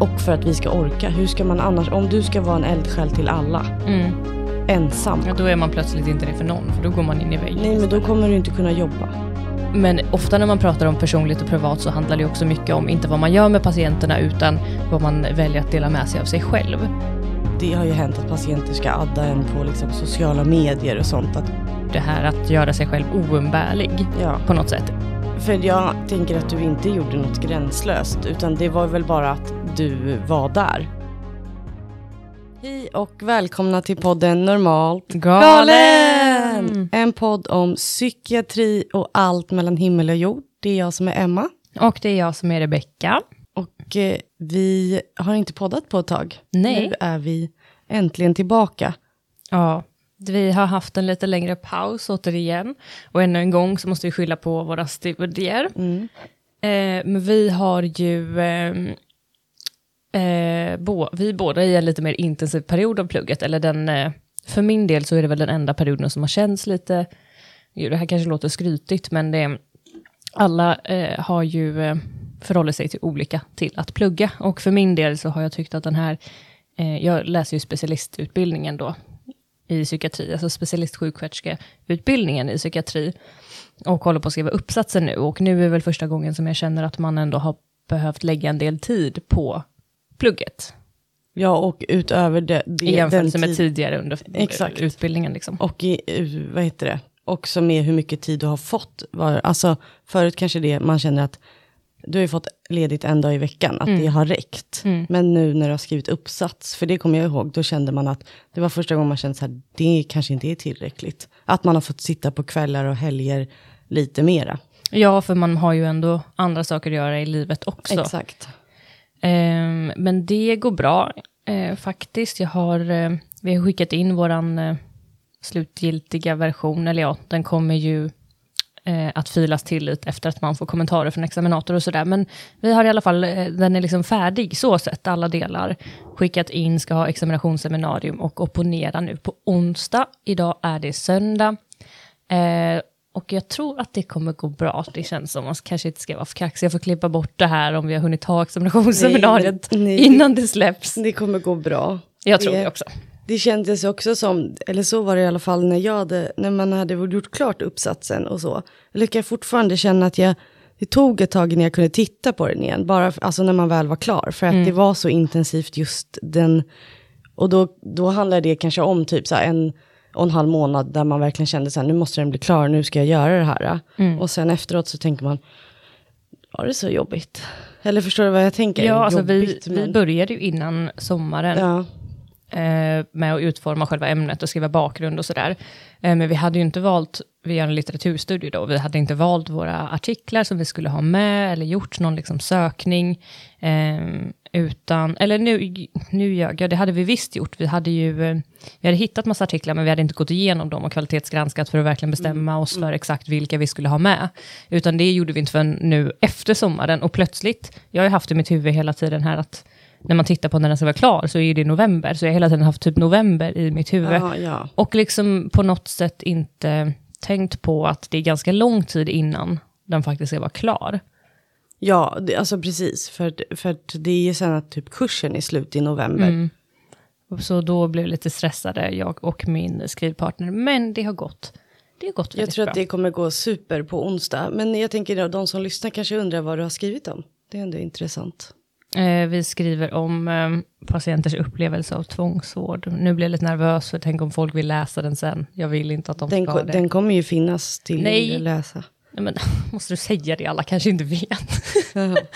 Och för att vi ska orka. Hur ska man annars, om du ska vara en eldsjäl till alla, Mm. ensam. Ja, då är man plötsligt inte det för någon, för då går man in i väggen. Nej men då kommer du inte kunna jobba. Men ofta när man pratar om personligt och privat så handlar det också mycket om inte vad man gör med patienterna utan vad man väljer att dela med sig av sig själv. Det har ju hänt att patienter ska adda en på liksom sociala medier och sånt. Att, Det här att göra sig själv oumbärlig ja. på något sätt. För jag tänker att du inte gjorde något gränslöst utan det var väl bara att du var där. Hej och välkomna till podden Normalt galen! En podd om psykiatri och allt mellan himmel och jord. Det är jag som är Emma. Och det är jag som är Rebecka. Och eh, vi har inte poddat på ett tag. Nej. Nu är vi äntligen tillbaka. Ja, vi har haft en lite längre paus återigen. Och ännu en gång så måste vi skylla på våra studier. Mm. Eh, men vi har ju... ehm, Eh, bo, vi båda i en lite mer intensiv period av plugget. Eller den, eh, för min del så är det väl den enda perioden som har känts lite... Det här kanske låter skrytigt, men det, alla eh, har ju eh, förhållit sig till olika till att plugga. Och för min del så har jag tyckt att den här... Eh, jag läser ju specialistutbildningen då i psykiatri, alltså specialistsjuksköterskeutbildningen i psykiatri. Och håller på att skriva uppsatsen nu. Och nu är väl första gången som jag känner att man ändå har behövt lägga en del tid på plugget. Ja, och utöver det... det I jämförelse med tid- tidigare under Exakt. utbildningen. Liksom. Och i, vad heter det? Också med hur mycket tid du har fått. Var, alltså, förut kanske det, man känner att du har ju fått ledigt en dag i veckan, att det har räckt. Men nu när du har skrivit uppsats, för det kommer jag ihåg, då kände man att det var första gången man kände så här, det kanske inte är tillräckligt. Att man har fått sitta på kvällar och helger lite mera. Ja, för man har ju ändå andra saker att göra i livet också. Exakt. Ehm, men det går bra eh, faktiskt. Jag har, eh, vi har skickat in våran eh, slutgiltiga version, eller ja, den kommer ju eh, att filas till lite efter att man får kommentarer från examinator och sådär. Men vi har i alla fall, eh, den är liksom färdig så sett, alla delar. Skickat in, ska ha examinationsseminarium och opponera nu på onsdag. Idag är det söndag. Eh, och jag tror att det kommer gå bra. Det känns som, man kanske inte ska vara för kaxig. Jag får klippa bort det här om vi har hunnit ha examinationsseminariet Nej, men- nej. innan det släpps. Det kommer gå bra. Jag tror det- det också. Det kändes också som, eller så var det i alla fall när jag hade, när man hade gjort klart uppsatsen och så. Jag lyckas fortfarande känna att jag, det tog ett tag innan jag kunde titta på den igen, bara alltså när man väl var klar. För att det var så intensivt just den, och då, då handlade det kanske om typ så en och en halv månad där man verkligen kände så här, nu måste den bli klar, nu ska jag göra det här. Och sen efteråt så tänker man, var det så jobbigt? Eller förstår du vad jag tänker? Ja, alltså vi, Jobbigt, vi men- började ju innan sommaren Ja, eh, med att utforma själva ämnet och skriva bakgrund och sådär. Eh, men vi hade ju inte valt, vi gör en litteraturstudie då, vi hade inte valt våra artiklar som vi skulle ha med eller gjort någon liksom sökning. Eh, utan, eller nu, nu ljög jag, det hade vi visst gjort. Vi hade ju, eh, vi hade hittat massa artiklar men vi hade inte gått igenom dem och kvalitetsgranskat för att verkligen bestämma oss för exakt vilka vi skulle ha med. Utan det gjorde vi inte förrän nu efter sommaren och plötsligt, jag har ju haft i mitt huvud hela tiden här att när man tittar på när den ska vara klar så är det november, så jag har hela tiden haft typ november i mitt huvud. ja, ja. Och liksom på något sätt inte tänkt på att det är ganska lång tid innan den faktiskt ska vara klar. Ja, det, alltså precis. För, för det är ju sen att typ kursen är slut i november. Mm. Så då blev jag lite stressade, jag och min skrivpartner. Men det har gått. Det har gått Jag tror bra. att det kommer gå super på onsdag. Men jag tänker att de som lyssnar kanske undrar vad du har skrivit om. Det är ändå intressant. Eh, vi skriver om eh, patienters upplevelse av tvångsvård. Nu blir jag lite nervös, för tänk om folk vill läsa den sen. Jag vill inte att de Den, ska det. den kommer ju finnas till Nej. att läsa. Nej, men, måste du säga det? Alla kanske inte vet.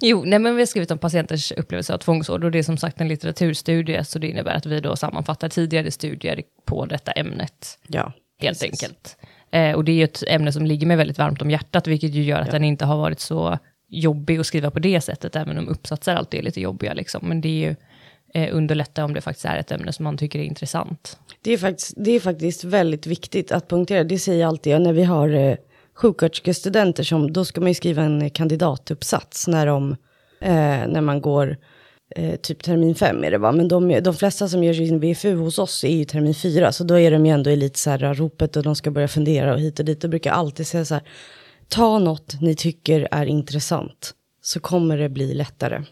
jo, nej, men vi har skrivit om patienters upplevelse av tvångsvård och det är som sagt en litteraturstudie, så det innebär att vi då sammanfattar tidigare studier på detta ämnet, Ja, helt precis. enkelt. Eh, och det är ett ämne som ligger mig väldigt varmt om hjärtat, vilket ju gör att den inte har varit så jobbig att skriva på det sättet, även om uppsatser alltid är lite jobbiga. Liksom. Men det är ju eh, underlätta om det faktiskt är ett ämne som man tycker är intressant. Det är, faktiskt, det är faktiskt väldigt viktigt att punktera. Det säger jag alltid när vi har eh, sjuksköterskestudenter. Som, då ska man ju skriva en kandidatuppsats när, de, eh, när man går eh, typ termin fem är det va. Men de, de flesta som gör sin VFU hos oss är ju termin fyra. Så då är de ju ändå i lite så här ropet och de ska börja fundera och hit och dit. Då brukar jag alltid säga så här. Ta något ni tycker är intressant. Så kommer det bli lättare.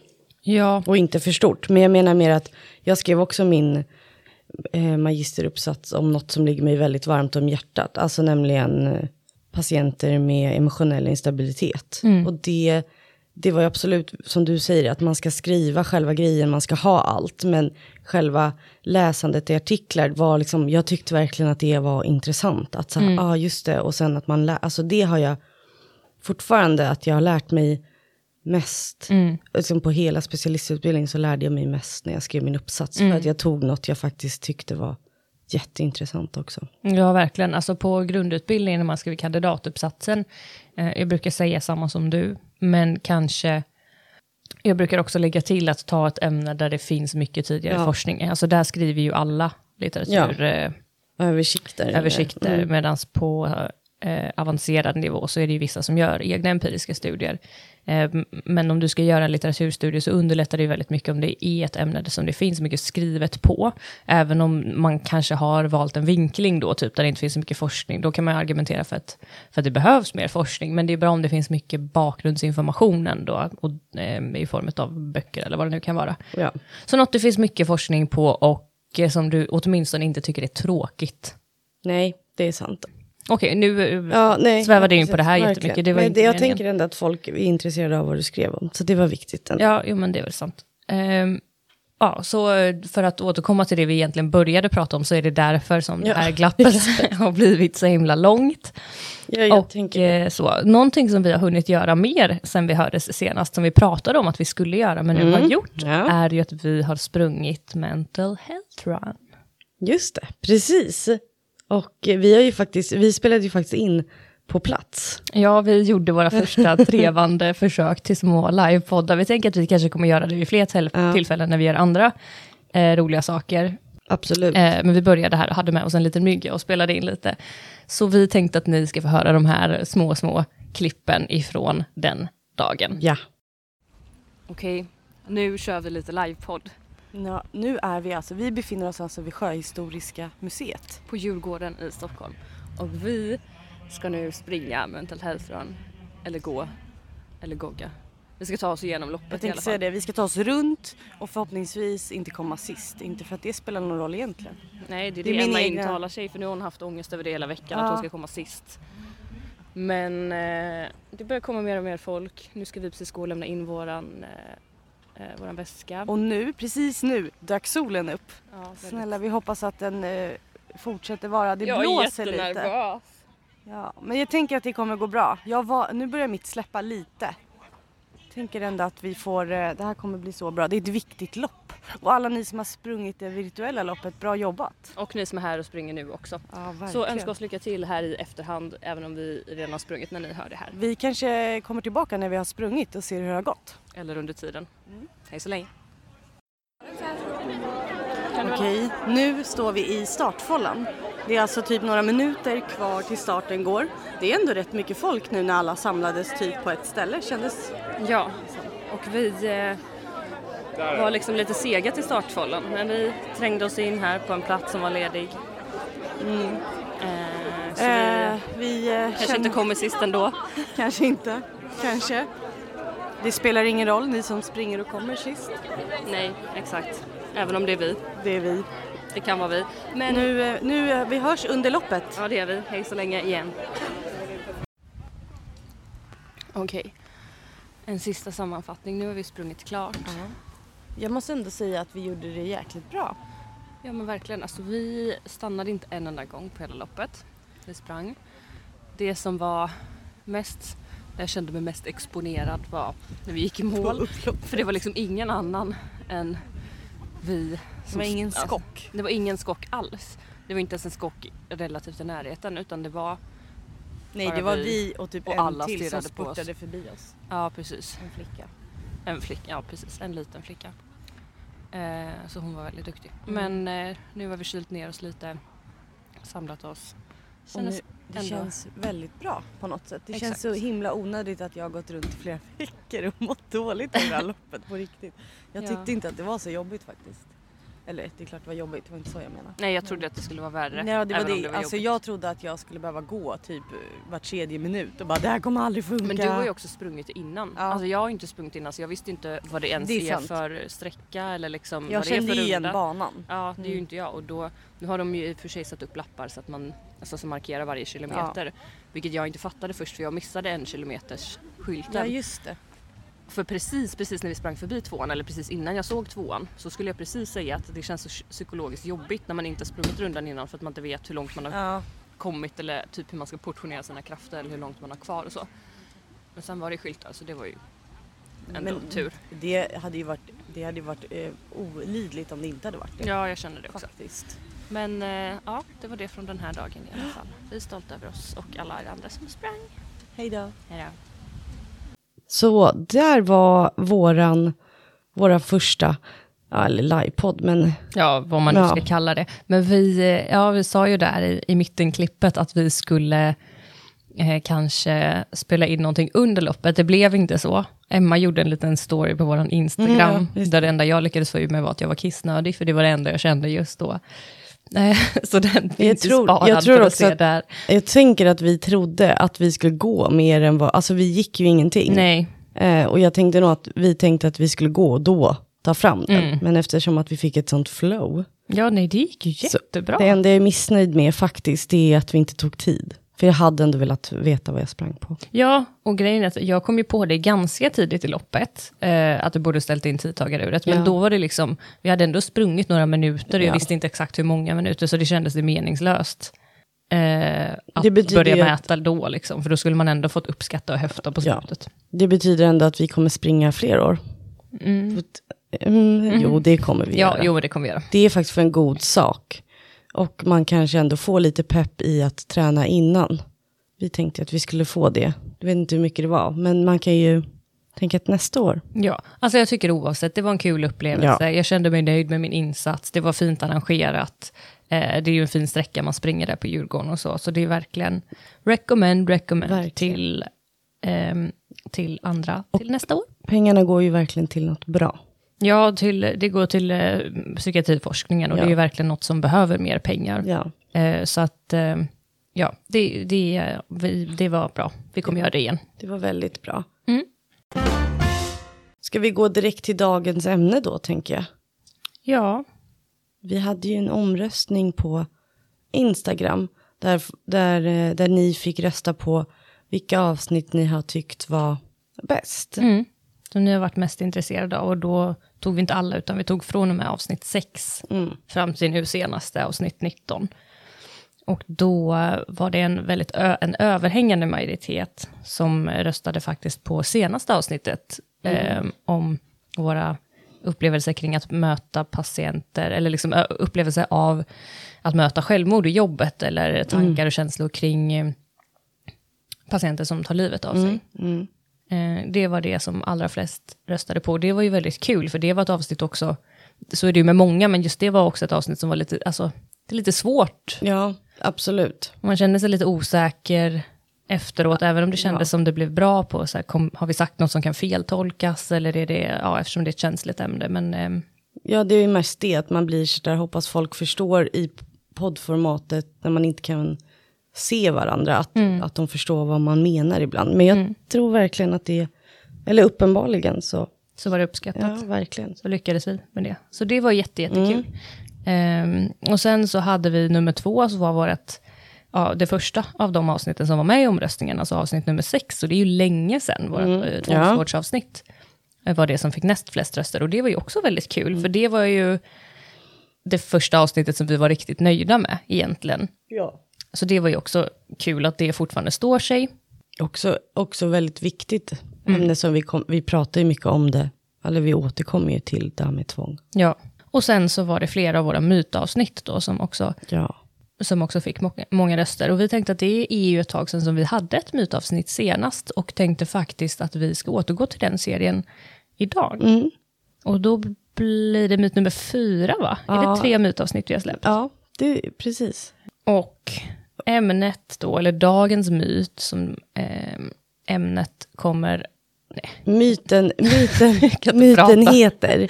Ja, Och inte för stort. Men jag menar mer att jag skrev också min eh, magisteruppsats om något som ligger mig väldigt varmt om hjärtat. Alltså nämligen eh, patienter med emotionell instabilitet. Och det, det var ju absolut, som du säger, att man ska skriva själva grejen, man ska ha allt. Men själva läsandet i artiklar var liksom, jag tyckte verkligen att det var intressant. Att säga, ja ah, just det, och sen att man lär, alltså det har jag fortfarande, att jag har lärt mig mest. Liksom på hela specialistutbildningen så lärde jag mig mest när jag skrev min uppsats. För att jag tog något jag faktiskt tyckte var jätteintressant också. Ja, verkligen. Alltså på grundutbildningen när man skriver kandidatuppsatsen, eh, jag brukar säga samma som du, men kanske, jag brukar också lägga till att ta ett ämne där det finns mycket tidigare Ja. forskning. Alltså där skriver ju alla litteratur, eh, Översikter. översikter, Mm. medan på eh, avancerad nivå så är det ju vissa som gör egna empiriska studier. Eh, men om du ska göra en litteraturstudie så underlättar det ju väldigt mycket om det är ett ämne som det finns mycket skrivet på. Även om man kanske har valt en vinkling då, typ där det inte finns så mycket forskning, då kan man argumentera för att, för att det behövs mer forskning. Men det är bra om det finns mycket bakgrundsinformation ändå, och, eh, i form av böcker eller vad det nu kan vara. Ja. Så något det finns mycket forskning på och eh, som du åtminstone inte tycker är tråkigt. Nej, det är sant. Okej, nu eh, Ja, nej, svävade in precis, på det här verkligen. jättemycket. Det var Men det, jag meningen. tänker ändå att folk är intresserade av vad du skrev om. Så det var viktigt. Ändå. Ja, jo, men det är väl sant. Ehm, ja, så eh, för att återkomma till det vi egentligen började prata om så är det därför som det Ja, här glappet har blivit så himla långt. Ja, jag och tänker eh, så, någonting som vi har hunnit göra mer sen vi hördes senast, som vi pratade om att vi skulle göra, men nu har gjort, Mm. Ja. är ju att vi har sprungit Mental Health Run. Just det, precis. Och vi, har ju faktiskt, vi spelade ju faktiskt in på plats. Ja, vi gjorde våra första trevande försök till små livepoddar. Vi tänker att vi kanske kommer göra det vid fler till- Ja. tillfällen när vi gör andra eh, roliga saker. Absolut. Eh, men vi började här och hade med oss en liten mygga och spelade in lite. Så vi tänkte att ni ska få höra de här små, små klippen ifrån den dagen. Ja. Okej, nu kör vi lite livepodd ja. Nu är vi alltså, vi befinner oss alltså vid Sjöhistoriska museet. på Djurgården i Stockholm. Och vi ska nu springa Mental Health Run, eller gå, eller gogga. Vi ska ta oss igenom loppet Jag i alla tänkte säga fall. det, vi ska ta oss runt och förhoppningsvis inte komma sist. Inte för att det spelar någon roll egentligen. Nej, det är Det det, Emma egna- intalar sig för nu har hon haft ångest över det hela veckan att Ja. hon ska komma sist. Men eh, det börjar komma mer och mer folk. Nu ska vi precis gå och lämna in våran, eh, eh, våran väska. Och nu, precis nu, dök solen upp. ja, Snälla, vi hoppas att den eh, fortsätter vara. Det jag är blåser lite. jättenervös. Ja, men jag tänker att det kommer gå bra. Jag var, nu börjar mitt släppa lite. Tänker ändå att vi får, eh, det här kommer bli så bra. Det är ett viktigt lopp. Och alla ni som har sprungit det virtuella loppet, bra jobbat. Och ni som är här och springer nu också. Ja. Så önska oss lycka till här i efterhand även om vi redan har sprungit när ni hör det här. Vi kanske kommer tillbaka när vi har sprungit och ser hur det har gått. Eller under tiden. Mm. Hej så länge. Okej, nu står vi i startfållan. Det är alltså typ några minuter kvar till starten går. Det är ändå rätt mycket folk nu när alla samlades typ på ett ställe kändes. Ja, och vi eh, var liksom lite sega till startfållan men vi trängde oss in här på en plats som var ledig. Eh, så Eh, vi vi eh, kanske känner- inte kommer sist ändå. Kanske inte. Kanske. Det spelar ingen roll, ni som springer och kommer sist. Nej, exakt. Även om det är vi. Det är vi. Det kan vara vi. Men Nu, eh, nu eh, vi hörs under loppet. ja, det är vi. Hej så länge igen. Okej. En sista sammanfattning. Nu har vi sprungit klart. Jag måste ändå säga att vi gjorde det jäkligt bra. Ja men verkligen, alltså vi stannade inte en enda gång på hela loppet. Vi sprang. Det som var mest, där jag kände mig mest exponerad var när vi gick i mål. För det var liksom ingen annan än vi. Det var ingen skock. Det var ingen skock alls. Det var inte ens en skock relativt i närheten utan det var, Nej, det var vi vi och typ och en alla till som stirrade på oss. spurtade förbi oss. ja precis, En flicka. en flicka, ja precis, en liten flicka. Eh, så hon var väldigt duktig. Mm. Men eh, nu har vi kylt ner oss lite, samlat oss. Kändes det ändå- känns väldigt bra på något sätt. Det känns Exakt. så himla onödigt att jag har gått runt i flera veckor och mått dåligt över det här loppet på riktigt. Jag Ja. tyckte inte att det var så jobbigt faktiskt. Eller det är klart det var jobbigt, det var inte så jag menade. Nej, jag trodde att det skulle vara värre. Ja, det var om det. var alltså jobbigt. jag trodde att jag skulle behöva gå typ var tredje minut och bara det här kommer aldrig funka. Men du har ju också sprungit innan. Ja. Alltså jag har inte sprungit innan så jag visste inte vad det ens Det är är, för sträcka eller liksom jag vad det är kände för igen runda. banan. Ja, det är ju Mm. inte jag och då, nu har de ju i och för sig satt upp lappar så att man alltså, som markerar varje kilometer. Vilket jag inte fattade först för jag missade en kilometers skylten. Ja just det. För precis, precis när vi sprang förbi tvåan eller precis innan jag såg tvåan så skulle jag precis säga att det känns så psykologiskt jobbigt när man inte sprungit rundan innan för att man inte vet hur långt man har Ja. kommit eller typ hur man ska portionera sina krafter eller hur långt man har kvar och så. Men sen var det skyltar så det var ju ändå Men tur. Det hade ju varit, det hade varit eh, olidligt om det inte hade varit det. Ja, jag känner det också. Faktiskt. Men eh, ja, det var det från den här dagen i alla fall. Vi är stolta över oss och alla andra som sprang. Hej då. Hejdå. Så där var våran, våra första, eller livepodd, men Ja, vad man nu Ja. ska kalla det. Men vi, ja, vi sa ju där i, i mittenklippet att vi skulle eh, kanske spela in någonting under loppet. Det blev inte så. Emma gjorde en liten story på vår Instagram, Mm, ja, där det enda jag lyckades få ur mig var att jag var kissnödig, för det var det enda jag kände just då. Så den finns ju tror- sparad jag tror också att- där. jag tänker att vi trodde att vi skulle gå mer än vad, alltså vi gick ju ingenting. Nej, Eh, och jag tänkte nog att vi tänkte att vi skulle gå och då ta fram den. Mm. Men eftersom att vi fick ett sånt flow. ja nej det gick ju Så jättebra. Det enda jag är missnöjd med faktiskt, det är att vi inte tog tid. För jag hade ändå velat veta vad jag sprang på. Ja, och grejen är att jag kom ju på det ganska tidigt i loppet, eh, att du borde ställt in tidtagaruret. Men Ja. då var det liksom, vi hade ändå sprungit några minuter och jag Ja. visste inte exakt hur många minuter, så det kändes det meningslöst. Eh, att börja ju att- mäta då, liksom, för då skulle man ändå fått uppskatta och höfta på Ja. slutet. Det betyder ändå att vi kommer springa fler år. Att- Mm, Jo, det kommer vi Ja, göra. jo, det kommer vi göra. Det är faktiskt för en god sak. Och man kanske ändå får lite pepp i att träna innan. Vi tänkte att vi skulle få det. Jag vet inte hur mycket det var, men man kan ju tänka att nästa år. Ja, alltså jag tycker oavsett, det var en kul upplevelse. Ja. Jag kände mig nöjd med min insats, det var fint arrangerat. Eh, det är ju en fin sträcka man springer där på Djurgården och så, så det är verkligen recommend, recommend Verkligen. till, ehm, till andra till nästa år. Pengarna går ju verkligen till något bra. Ja, till, det går till eh, psykiatriforskningen och Ja. det är ju verkligen något som behöver mer pengar. Ja, Eh, så att, eh, ja, det, det, vi, det var bra. Vi kommer göra det igen. det var väldigt bra. Mm. Ska vi gå direkt till dagens ämne då, tänker jag? Ja, Vi hade ju en omröstning på Instagram där, där, eh, där ni fick rösta på vilka avsnitt ni har tyckt var bäst. mm. Som ni har varit mest intresserade av. Och då tog vi inte alla, utan vi tog från och med avsnitt 6 Mm. fram till nu senaste avsnitt 19. Och då var det en väldigt en överhängande majoritet som röstade faktiskt på senaste avsnittet eh, om våra upplevelser kring att möta patienter, eller liksom upplevelser av att möta självmord i jobbet, eller tankar och känslor kring eh, patienter som tar livet av sig. Mm. Eh, det var det som allra flest röstade på. Det var ju väldigt kul, för det var ett avsnitt också, så är det ju med många, men just det var också ett avsnitt som var lite, alltså, det är lite svårt. Ja, absolut. Man kände sig lite osäker efteråt, även om det kändes Ja. som det blev bra på, så här, kom, har vi sagt något som kan feltolkas, eller är det, ja, eftersom det är ett känsligt ämne, men ehm, Ja, det är ju mest det att man blir så där, hoppas folk förstår i poddformatet när man inte kan se varandra, att, att de förstår vad man menar ibland. Men jag tror verkligen att det, eller uppenbarligen så, så var det uppskattat. ja, verkligen. så lyckades vi med det. Så det var jätte, jättekul. Ehm, och sen så hade vi nummer två, så var vårt, ja, det första av de avsnitten som var med i omröstningen, alltså avsnitt nummer sex, så det är ju länge sedan, vårt mm. Ja. tvångsvårdsavsnitt, eh, var det som fick näst flest röster. Och det var ju också väldigt kul, för det var ju det första avsnittet som vi var riktigt nöjda med egentligen. Ja. Så det var ju också kul att det fortfarande står sig. Också, också väldigt viktigt ämne som vi, kom, vi pratar ju mycket om det, eller vi återkommer ju till det här med tvång. Ja. Och sen så var det flera av våra mytavsnitt då som också Ja, som också fick många, många röster. Och vi tänkte att det är ju ett tag sedan som vi hade ett mytavsnitt senast och tänkte faktiskt att vi ska återgå till den serien idag. mm. Och då blir det myt nummer fyra, va? Är Ja. det tre mytavsnitt vi har släppt? ja det, precis. Och ämnet då, eller dagens myt, som eh, ämnet kommer... Nej, Myten, myten, myten heter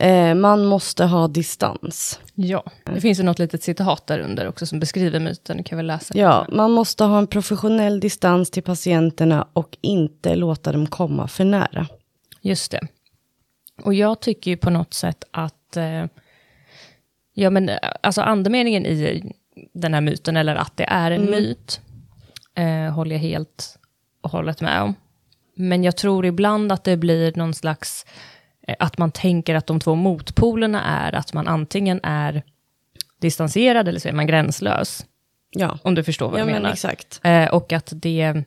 Eh, man måste ha distans. Ja, det finns ju något litet citat där under också som beskriver myten, du kan väl läsa. Ja, man måste ha en professionell distans till patienterna och inte låta dem komma för nära. Just det. Och jag tycker ju på något sätt att, eh, ja men alltså andemeningen i den här myten, eller att det är en myt, eh, håller jag helt och hållet med om. Men jag tror ibland att det blir någon slags, eh, att man tänker att de två motpolerna är att man antingen är distanserad eller så är man gränslös. Ja, Om du förstår vad ja jag men menar. exakt. Eh, och att det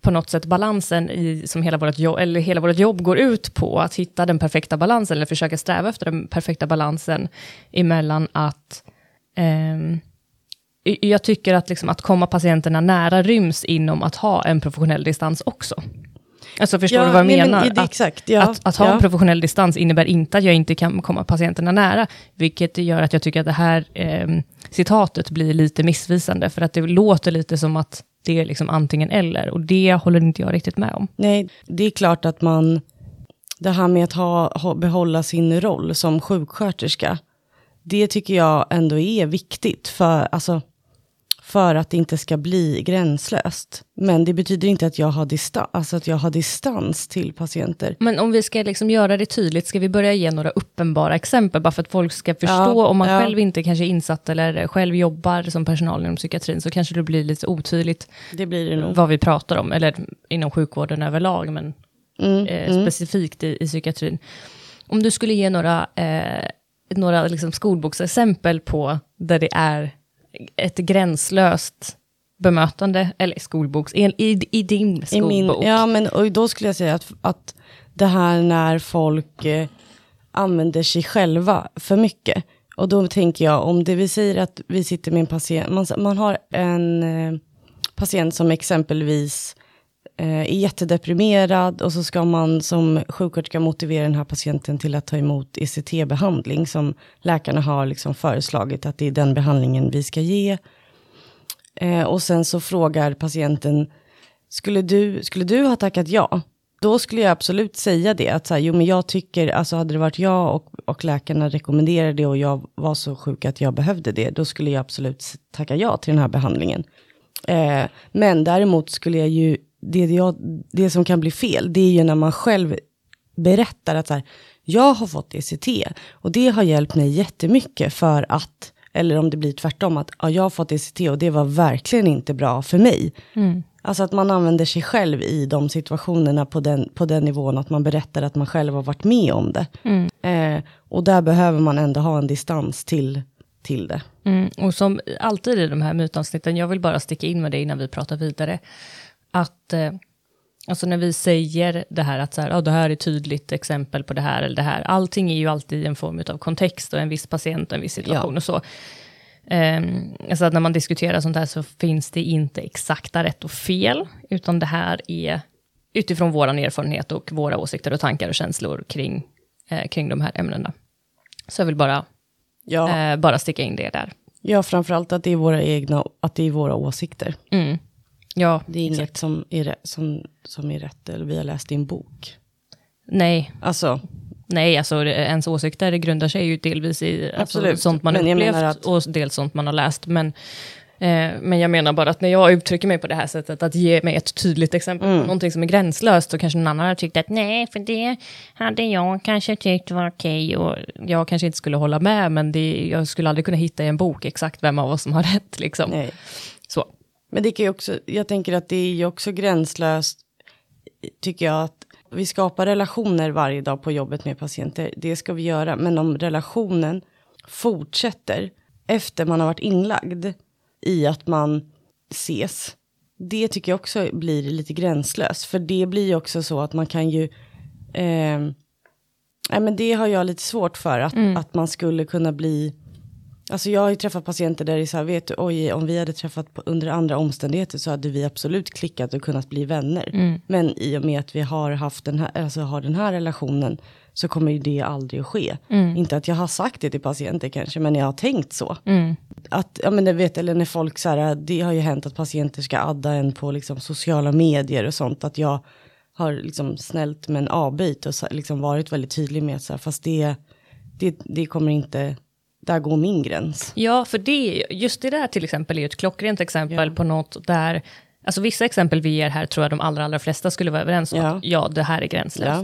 på något sätt balansen i, som hela vårt, jobb, eller hela vårt jobb går ut på, att hitta den perfekta balansen, eller försöka sträva efter den perfekta balansen emellan att jag tycker att, liksom, att komma patienterna nära ryms inom att ha en professionell distans också. Alltså förstår Ja, du vad jag nej, men menar? det- att, exakt, ja, att, att ha ja. en professionell distans innebär inte att jag inte kan komma patienterna nära, vilket gör att jag tycker att det här ehm, citatet blir lite missvisande, för att det låter lite som att det är liksom antingen eller, och det håller inte jag riktigt med om. Nej, det är klart att man, det här med att ha, ha, behålla sin roll som sjuksköterska, det tycker jag ändå är viktigt för, alltså, för att det inte ska bli gränslöst. Men det betyder inte att jag har, distan, alltså att jag har distans till patienter. Men om vi ska liksom göra det tydligt, ska vi börja ge några uppenbara exempel, bara för att folk ska förstå, Ja, om man ja. själv inte kanske är insatt eller själv jobbar som personal inom psykiatrin, så kanske det blir lite otydligt Det blir det nog. vad vi pratar om, eller inom sjukvården överlag, men Mm, eh, specifikt i, i psykiatrin. Om du skulle ge några, eh, några liksom skolboksexempel på där det är ett gränslöst bemötande, eller skolboks, i, i, i din I skolbok. min, ja, men och då skulle jag säga att, att det här när folk eh, använder sig själva för mycket. Och då tänker jag, om det vi säger att vi sitter med en patient, man, man har en eh, patient som exempelvis Eh, är jättedeprimerad och så ska man som sjuksköterska motivera den här patienten till att ta emot ECT-behandling som läkarna har liksom föreslagit att det är den behandlingen vi ska ge. Eh, och sen så frågar patienten, skulle du, skulle du ha tackat ja? Då skulle jag absolut säga det, att så här, jo men jag tycker, alltså hade det varit jag och, och läkarna rekommenderade det och jag var så sjuk att jag behövde det, då skulle jag absolut tacka ja till den här behandlingen. Eh, men däremot skulle jag ju, det, jag, det som kan bli fel, det är ju när man själv berättar att så här, jag har fått ECT och det har hjälpt mig jättemycket för att, eller om det blir tvärtom, att ja, jag har fått ECT och det var verkligen inte bra för mig. Alltså att man använder sig själv i de situationerna på den, på den nivån, att man berättar att man själv har varit med om det. Eh, och där behöver man ändå ha en distans till, till det. Mm, och som alltid i de här mytavsnitten, jag vill bara sticka in med det innan vi pratar vidare, att eh, alltså när vi säger det här att så här, ja, det här är ett tydligt exempel på det här eller det här, allting är ju alltid en form av kontext och en viss patient och en viss situation Ja. och så. Um, alltså att när man diskuterar sånt här så finns det inte exakta rätt och fel, utan det här är utifrån vår erfarenhet och våra åsikter och tankar och känslor kring, eh, kring de här ämnena. Så jag vill bara, Ja, eh, bara sticka in det där. ja framförallt att det är våra egna, att det är våra åsikter. Mm. Ja, Det är inget som är, som, som är rätt, eller vi har läst i en bok. nej, Alltså, nej, alltså ens åsikter grundar sig ju delvis i alltså, Absolut. sånt man Men upplevt att- och dels sånt man har läst. Men, eh, men jag menar bara att när jag uttrycker mig på det här sättet, att ge mig ett tydligt exempel Mm. någonting som är gränslöst, så kanske någon annan har tyckt att nej, för det hade jag kanske tyckt var okej, och jag kanske inte skulle hålla med, men det, jag skulle aldrig kunna hitta i en bok exakt vem av oss som har rätt. Liksom. nej. Men det kan ju också, jag tänker att det är ju också gränslöst, tycker jag, att vi skapar relationer varje dag på jobbet med patienter. Det ska vi göra, men om relationen fortsätter efter man har varit inlagd i att man ses, det tycker jag också blir lite gränslöst. För det blir ju också så att man kan ju, eh, nej men det har jag lite svårt för, att, att man skulle kunna bli Alltså jag har ju träffat patienter där det är så här, vet du, oj, om vi hade träffat på, under andra omständigheter så hade vi absolut klickat och kunnat bli vänner. Men i och med att vi har haft den här, alltså har den här relationen så kommer ju det aldrig att ske. Inte att jag har sagt det till patienter kanske, men jag har tänkt så. Att, ja men jag vet, eller när folk så här, det har ju hänt att patienter ska adda en på liksom sociala medier och sånt, att jag har liksom snällt men avböjt och liksom varit väldigt tydlig med att så här, fast det, det, det kommer inte, där går min gräns. Ja, för det, just det där till exempel är ett klockrent exempel på något där, alltså vissa exempel vi ger här tror jag de allra, allra flesta skulle vara överens om Ja. att ja, det här är gränslöst.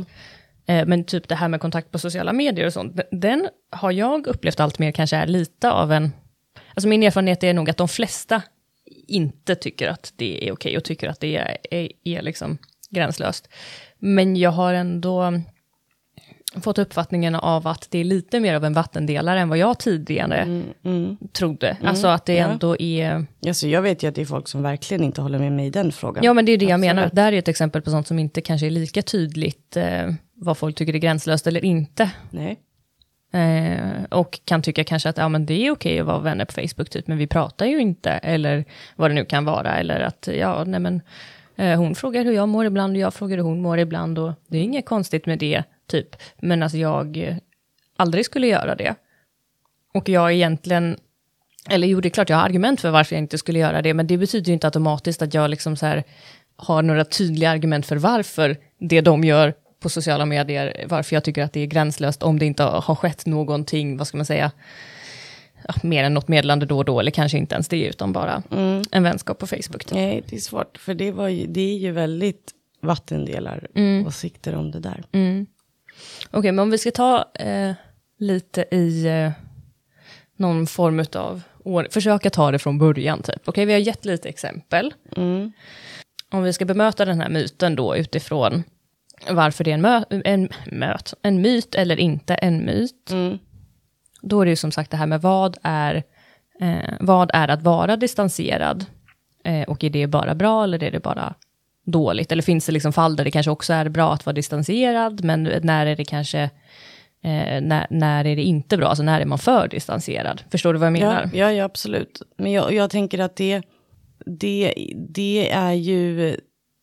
Ja. Eh, Men typ det här med kontakt på sociala medier och sånt, den har jag upplevt allt mer kanske är lite av en... Alltså min erfarenhet är nog att de flesta inte tycker att det är okej och tycker att det är, är, är liksom gränslöst. Men jag har ändå fått uppfattningen av att det är lite mer av en vattendelare än vad jag tidigare trodde. Alltså att det ja. ändå är... Alltså, jag vet ju att det är folk som verkligen inte håller med mig i den frågan. Ja, men det är det jag Absolut. menar. Där är ett exempel på sånt som inte kanske är lika tydligt eh, vad folk tycker är gränslöst eller inte. Nej. Eh, och kan tycka kanske att ja, men det är okej att vara vänner på Facebook, typ, men vi pratar ju inte, eller vad det nu kan vara, eller att ja, nej men eh, hon frågar hur jag mår ibland, och jag frågar hur hon mår ibland, och det är inget konstigt med det, typ, men att jag aldrig skulle göra det. Och jag egentligen, eller jo, det är klart jag har argument för varför jag inte skulle göra det, men det betyder ju inte automatiskt att jag liksom så här har några tydliga argument för varför det de gör på sociala medier, varför jag tycker att det är gränslöst om det inte har skett någonting, vad ska man säga, ja, mer än något meddelande då och då, eller kanske inte ens det, utan bara en vänskap på Facebook. Typ. Nej, det är svårt. För det, var ju, det är ju väldigt vattendelar Mm. åsikter om det där. Okej, men om vi ska ta eh, lite i eh, någon form av år, försöka ta det från början typ. Okej, vi har gett lite exempel. Om vi ska bemöta den här myten då utifrån varför det är en, mö- en, möt, en myt eller inte en myt. Då är det ju som sagt det här med vad är, eh, vad är att vara distanserad? Eh, och är det bara bra eller är det bara dåligt? Eller finns det liksom fall där det kanske också är bra att vara distanserad, men när är det kanske, eh, när, när är det inte bra? Alltså när är man för distanserad? Förstår du vad jag menar? Ja, ja, ja absolut. Men jag, jag tänker att det, det, det är ju,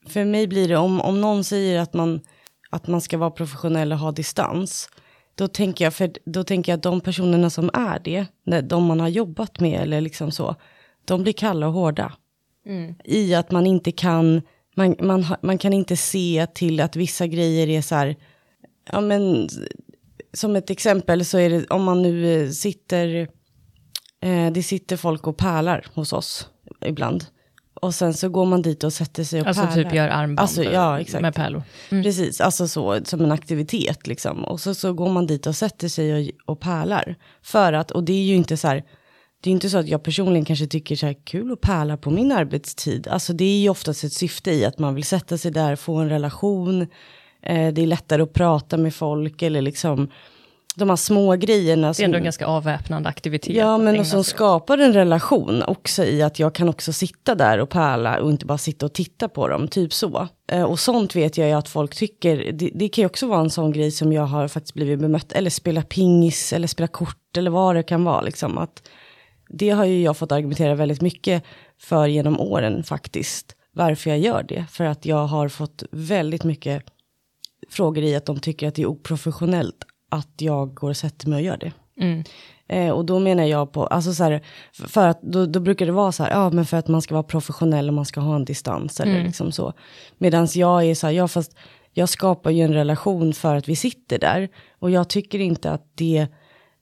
för mig blir det, om, om någon säger att man, att man ska vara professionell och ha distans, då tänker jag, för, då tänker jag att de personerna som är det, de man har jobbat med eller liksom så, de blir kalla och hårda. I att man inte kan, man, man, man kan inte se till att vissa grejer är så här, ja men som ett exempel så är det om man nu eh, sitter, eh, det sitter folk och pärlar hos oss ibland. Och sen så går man dit och sätter sig och Alltså pärlar. typ gör armband Alltså, ja, exakt. med pärlor. Precis, alltså så som en aktivitet liksom. Och så, så går man dit och sätter sig och, och pärlar. För att, och det är ju inte så här, det är inte så att jag personligen kanske tycker så här kul att pärla på min arbetstid. Alltså det är ju oftast ett syfte i att man vill sätta sig där, få en relation. Eh, det är lättare att prata med folk eller liksom de här små grejerna. Det är ändå en ganska avväpnande aktivitet. Ja, men och som skapar en relation också i att jag kan också sitta där och pärla och inte bara sitta och titta på dem, typ så. Eh, och sånt vet jag ju att folk tycker, det, det kan ju också vara en sån grej som jag har faktiskt blivit bemött, eller spela pingis, eller spela kort, eller vad det kan vara, liksom. Att det har ju jag fått argumentera väldigt mycket för genom åren faktiskt, varför jag gör det. För att jag har fått väldigt mycket frågor i att de tycker att det är oprofessionellt att jag går och sätter mig och gör det. Eh, och då menar jag på, alltså så här, för- att då, då brukar det vara så här, ja men för att man ska vara professionell och man ska ha en distans eller liksom så. Medan jag är så här, ja fast jag skapar ju en relation för att vi sitter där. Och jag tycker inte att det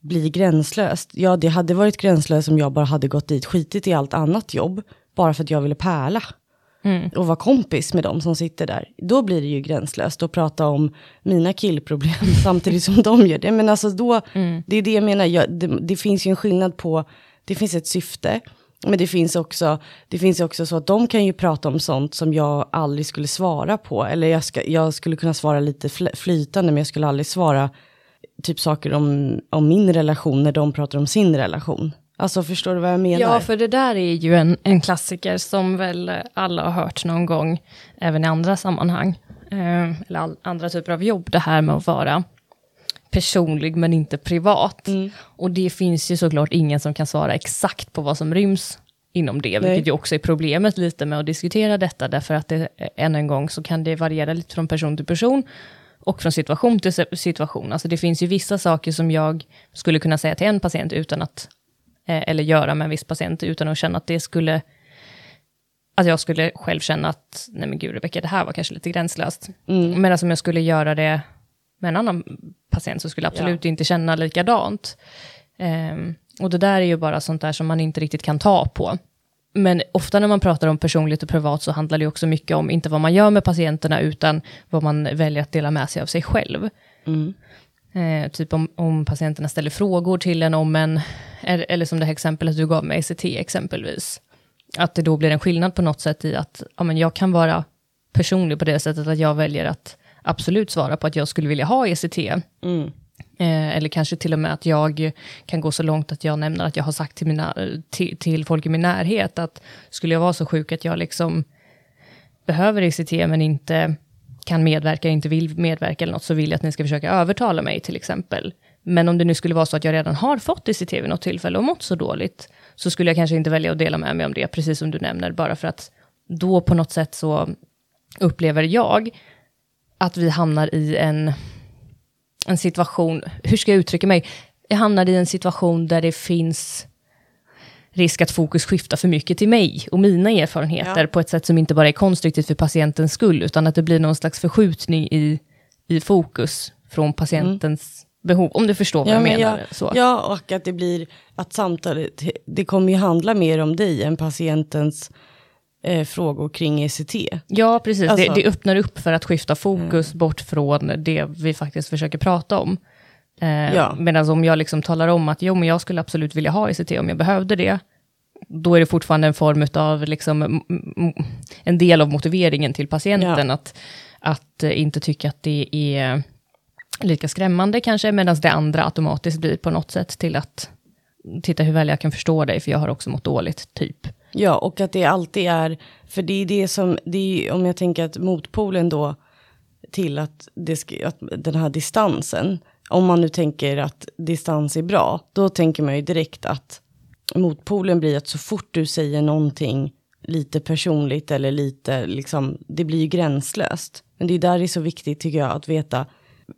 blir gränslöst. Ja, det hade varit gränslöst om jag bara hade gått dit, skitit i allt annat jobb, bara för att jag ville pärla. Och vara kompis med dem som sitter där. Då blir det ju gränslöst att prata om mina killproblem samtidigt som de gör det. Men alltså då, det är det jag menar, jag, det, det finns ju en skillnad på, det finns ett syfte. Men det finns, också, det finns också så att de kan ju prata om sånt som jag aldrig skulle svara på. Eller jag, ska, jag skulle kunna svara lite fl- flytande, men jag skulle aldrig svara typ saker om, om min relation när de pratar om sin relation. Alltså förstår du vad jag menar? Ja, för det där är ju en, en klassiker som väl alla har hört någon gång, även i andra sammanhang, eh, eller all, andra typer av jobb, det här med att vara personlig men inte privat. Och det finns ju såklart ingen som kan svara exakt på vad som ryms inom det, Nej. vilket ju också är problemet lite med att diskutera detta, därför att det, än en gång så kan det variera lite från person till person, och från situation till situation. Alltså det finns ju vissa saker som jag skulle kunna säga till en patient utan att, eh, eller göra med en viss patient utan att känna att det skulle att jag skulle själv känna att, nej men gud Rebecka, det här var kanske lite gränslöst. Mm. Medan om jag skulle göra det med en annan patient så skulle jag absolut ja. inte känna likadant. Um, och det där är ju bara sånt där som man inte riktigt kan ta på. Men ofta när man pratar om personligt och privat så handlar det också mycket om, inte vad man gör med patienterna, utan vad man väljer att dela med sig av sig själv. Mm. Eh, typ om, om, patienterna ställer frågor till en om en, eller som det här exemplet du gav med ECT exempelvis. Att det då blir en skillnad på något sätt i att ja, men jag kan vara personlig på det sättet att jag väljer att absolut svara på att jag skulle vilja ha ECT. Mm. Eh, eller kanske till och med att jag kan gå så långt att jag nämner att jag har sagt till, mina, eh, till, till folk i min närhet att skulle jag vara så sjuk att jag liksom behöver ECT men inte kan medverka, inte vill medverka eller något, så vill jag att ni ska försöka övertala mig till exempel. Men om det nu skulle vara så att jag redan har fått ECT vid något tillfälle och mått så dåligt, så skulle jag kanske inte välja att dela med mig om det, precis som du nämner, bara för att då på något sätt så upplever jag att vi hamnar i en en situation, hur ska jag uttrycka mig? Jag hamnade i en situation där det finns risk att fokus skiftar för mycket till mig och mina erfarenheter ja. på ett sätt som inte bara är konstruktivt för patientens skull, utan att det blir någon slags förskjutning i, i fokus från patientens mm. behov, om du förstår vad ja, jag menar. Ja, så. ja, och att det blir att samtalet, det kommer ju handla mer om dig än patientens eh, frågor kring ECT. Ja, precis. Alltså, det, det, öppnar upp för att skifta fokus mm. bort från det vi faktiskt försöker prata om. Eh, ja. Medan om jag liksom talar om att jo, men jag skulle absolut vilja ha ECT om jag behövde det, då är det fortfarande en form av, liksom, en del av motiveringen till patienten, ja. att, att eh, inte tycka att det är lika skrämmande kanske, medan det andra automatiskt blir på något sätt till att titta hur väl jag kan förstå dig, för jag har också mått dåligt, typ. Ja, och att det alltid är, för det är det som, det är, om jag tänker att motpolen då till att, det ska, att den här distansen, om man nu tänker att distans är bra, då tänker man ju direkt att motpolen blir att så fort du säger någonting lite personligt eller lite, liksom, det blir ju gränslöst. Men det är där det är så viktigt tycker jag att veta,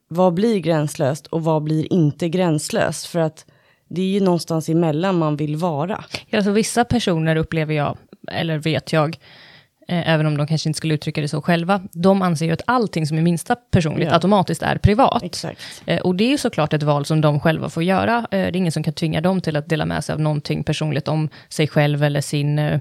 vad blir gränslöst och vad blir inte gränslöst? För att det är ju någonstans emellan man vill vara. Ja, alltså vissa personer upplever jag, eller vet jag, eh, även om de kanske inte skulle uttrycka det så själva, de anser ju att allting som är minsta personligt ja. automatiskt är privat. Exakt. Eh, och det är ju såklart ett val som de själva får göra. Eh, det är ingen som kan tvinga dem till att dela med sig av någonting personligt om sig själv eller sin eh,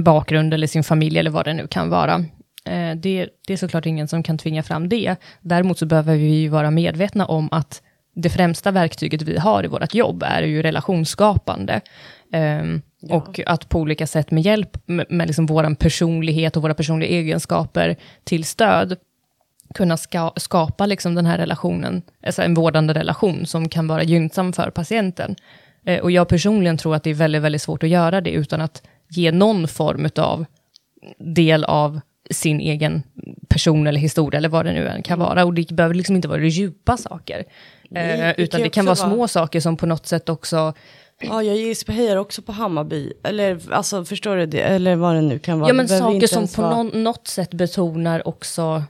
bakgrund eller sin familj eller vad det nu kan vara. Eh, det, det är såklart ingen som kan tvinga fram det. Däremot så behöver vi ju vara medvetna om att det främsta verktyget vi har i vårt jobb är ju relationsskapande. Um, ja. Och att på olika sätt med hjälp med, med liksom vår personlighet och våra personliga egenskaper till stöd kunna ska, skapa liksom den här relationen, alltså en vårdande relation som kan vara gynnsam för patienten. Uh, och jag personligen tror att det är väldigt, väldigt svårt att göra det utan att ge någon form av del av sin egen person eller historia eller vad det nu än kan vara. Och det behöver liksom inte vara det djupa saker. Nej, eh, utan det kan vara små vara... saker som på något sätt också Ja, jag hejar också på Hammarby. Eller alltså, förstår du det? Eller vad det nu kan vara. Ja, men saker som på vara... något sätt betonar också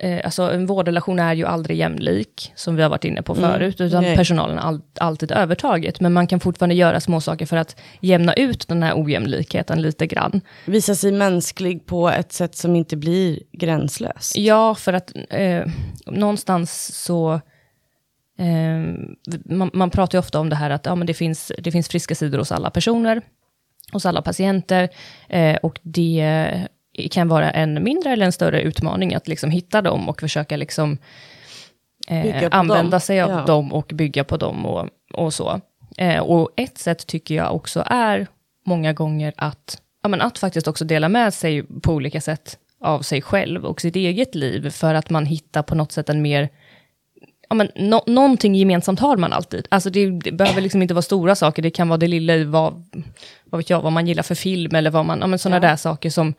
eh, alltså en vårdrelation är ju aldrig jämlik, som vi har varit inne på mm. förut, utan Nej. personalen har all, alltid övertaget. Men man kan fortfarande göra små saker för att jämna ut den här ojämlikheten lite grann. Visa sig mänsklig på ett sätt som inte blir gränslöst. Ja, för att eh, någonstans så Eh, man, man, pratar ju ofta om det här att ja, men det, finns, det finns friska sidor hos alla personer, hos alla patienter, eh, och det kan vara en mindre eller en större utmaning att liksom hitta dem och försöka liksom, eh, använda dem. sig av ja. dem och bygga på dem och, och så. Eh, och ett sätt tycker jag också är många gånger att, ja, men att faktiskt också dela med sig på olika sätt av sig själv och sitt eget liv, för att man hittar på något sätt en mer ja, men, no någonting gemensamt har man alltid. Alltså det, det, behöver liksom inte vara stora saker, det kan vara det lilla i vad, vad vet jag, vad man gillar för film eller vad man, ja, men sådana ja. där saker som...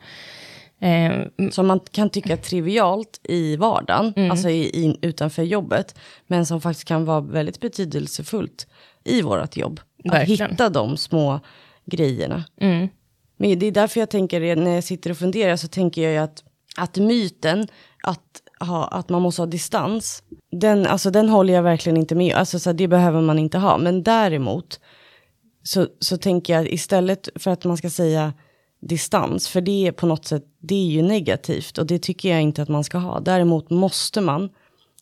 Eh, som man kan tycka trivialt i vardagen, mm. alltså i, i, utanför jobbet, men som faktiskt kan vara väldigt betydelsefullt i vårt jobb. Verkligen. Att hitta de små grejerna. Mm. Men det är därför jag tänker, när jag sitter och funderar, så tänker jag ju att, att myten att, ha, att man måste ha distans, den, alltså, den håller jag verkligen inte med alltså, så Det behöver man inte ha. Men däremot så, så tänker jag istället för att man ska säga distans, för det är på något sätt, det är ju negativt och det tycker jag inte att man ska ha. Däremot måste man,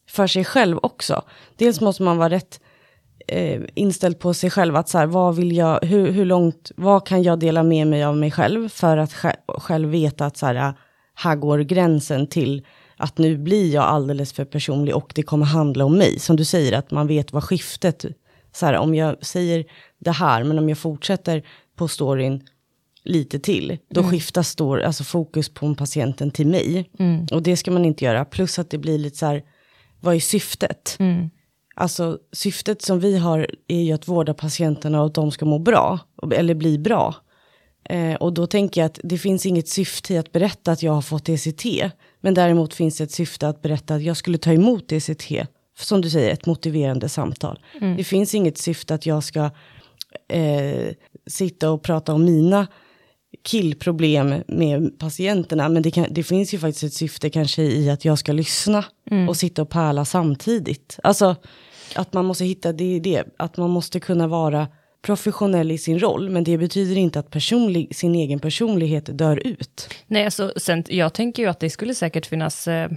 för sig själv också, dels måste man vara rätt eh, inställd på sig själv, att så här, vad vill jag, hur, hur långt, vad kan jag dela med mig av mig själv, för att själv veta att så här, här går gränsen till att nu blir jag alldeles för personlig och det kommer handla om mig. Som du säger, att man vet vad skiftet, så här, om jag säger det här, men om jag fortsätter på storyn lite till, då mm. skiftas då, alltså fokus på patienten till mig. Mm. Och det ska man inte göra. Plus att det blir lite så här, vad är syftet? Mm. Alltså syftet som vi har är ju att vårda patienterna och att de ska må bra, eller bli bra. Eh, och då tänker jag att det finns inget syfte i att berätta att jag har fått ECT. Men däremot finns det ett syfte att berätta att jag skulle ta emot ECT. Som du säger, ett motiverande samtal. Mm. Det finns inget syfte att jag ska eh, sitta och prata om mina killproblem med patienterna. Men det, kan, det, finns ju faktiskt ett syfte kanske i att jag ska lyssna mm. och sitta och pärla samtidigt. Alltså att man måste hitta det, det, att man måste kunna vara professionell i sin roll, men det betyder inte att personlig, sin egen personlighet dör ut. Nej, alltså, sen, jag tänker ju att det skulle säkert finnas eh,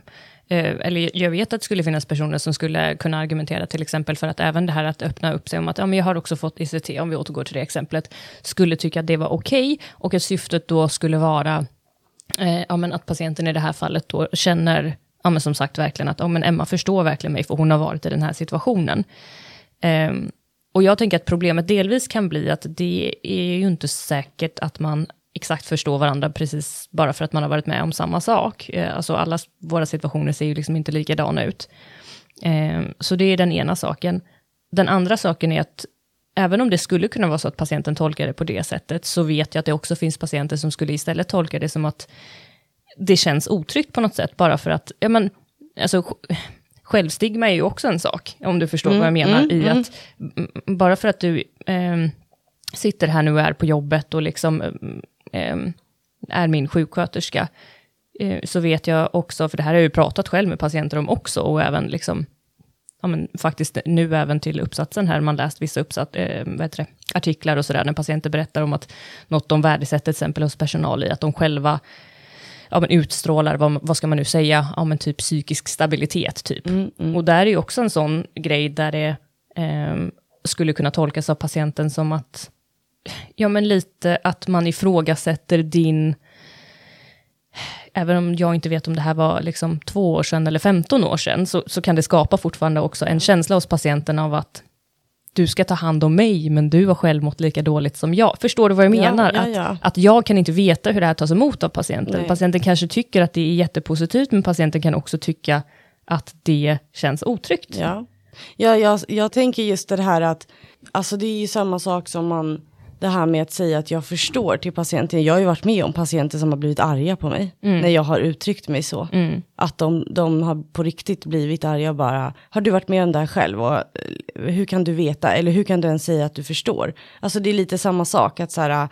Eh, eller jag vet att det skulle finnas personer som skulle kunna argumentera till exempel för att även det här att öppna upp sig om att ja, men jag har också fått ICT, om vi återgår till det exemplet, skulle tycka att det var okej okay, och att syftet då skulle vara eh, ja, men att patienten i det här fallet då känner, ja, men som sagt verkligen att ja, men Emma förstår verkligen mig för hon har varit i den här situationen. Eh, och jag tänker att problemet delvis kan bli att det är ju inte säkert att man exakt förstår varandra precis bara för att man har varit med om samma sak. Eh, alltså alla våra situationer ser ju liksom inte likadana ut. Eh, så det är den ena saken. Den andra saken är att även om det skulle kunna vara så att patienten tolkar det på det sättet, så vet jag att det också finns patienter som skulle istället tolka det som att det känns otryggt på något sätt, bara för att, ja men, alltså, självstigma är ju också en sak, om du förstår mm, vad jag menar, mm, i mm. att bara för att du eh, sitter här nu och är på jobbet och liksom är min sjuksköterska, eh, så vet jag också, för det här har jag ju pratat själv med patienter om också, och även liksom, ja men faktiskt nu även till uppsatsen här, man läst vissa uppsat, eh, det, artiklar och sådär, när patienter berättar om att något de värdesätter till exempel hos personal i, att de själva ja, men utstrålar, vad, vad ska man nu säga, ja, men typ psykisk stabilitet. typ. Mm, mm. Och där är ju också en sån grej där det eh, skulle kunna tolkas av patienten som att, ja men lite att man ifrågasätter din, även om jag inte vet om det här var liksom två år sedan eller 15 år sedan, så, så kan det skapa fortfarande också en känsla hos patienten av att du ska ta hand om mig, men du har själv mått lika dåligt som jag. Förstår du vad jag menar? Ja, ja, ja. Att, att jag kan inte veta hur det här tas emot av patienten. Nej. Patienten kanske tycker att det är jättepositivt, men patienten kan också tycka att det känns otryggt. Ja, ja jag, jag tänker just det här att, alltså det är ju samma sak som man det här med att säga att jag förstår till patienten. Jag har ju varit med om patienter som har blivit arga på mig mm. när jag har uttryckt mig så. Mm. Att de, de har på riktigt blivit arga och bara, har du varit med om det här själv? Och eh, hur kan du veta? Eller hur kan du ens säga att du förstår? Alltså det är lite samma sak, att, så här,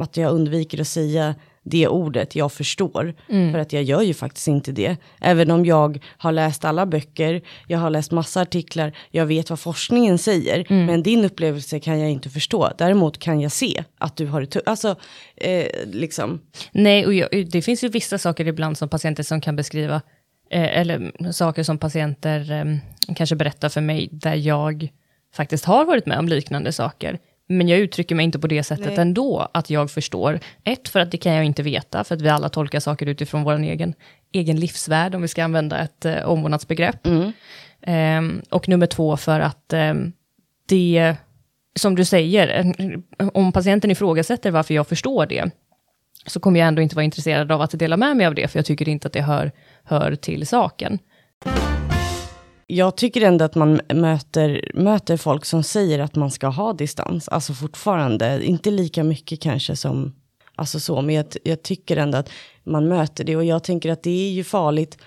att jag undviker att säga det ordet jag förstår. Mm. För att jag gör ju faktiskt inte det. Även om jag har läst alla böcker, jag har läst massa artiklar, jag vet vad forskningen säger. Mm. Men din upplevelse kan jag inte förstå. Däremot kan jag se att du har det tufft. Alltså, eh, liksom. Nej, och jag, det finns ju vissa saker ibland som patienter som kan beskriva. Eh, eller saker som patienter eh, kanske berättar för mig där jag faktiskt har varit med om liknande saker. Men jag uttrycker mig inte på det sättet Nej. ändå, att jag förstår. Ett, för att det kan jag inte veta, för att vi alla tolkar saker utifrån vår egen, egen livsvärld, om vi ska använda ett eh, omvårdnadsbegrepp. Mm. Um, och nummer två, för att um, det, som du säger, om patienten ifrågasätter varför jag förstår det, så kommer jag ändå inte vara intresserad av att dela med mig av det, för jag tycker inte att det hör, hör till saken jag tycker ändå att man möter, möter folk som säger att man ska ha distans. Alltså fortfarande, inte lika mycket kanske som, alltså så, men jag, jag tycker ändå att man möter det. Och jag tänker att det är ju farligt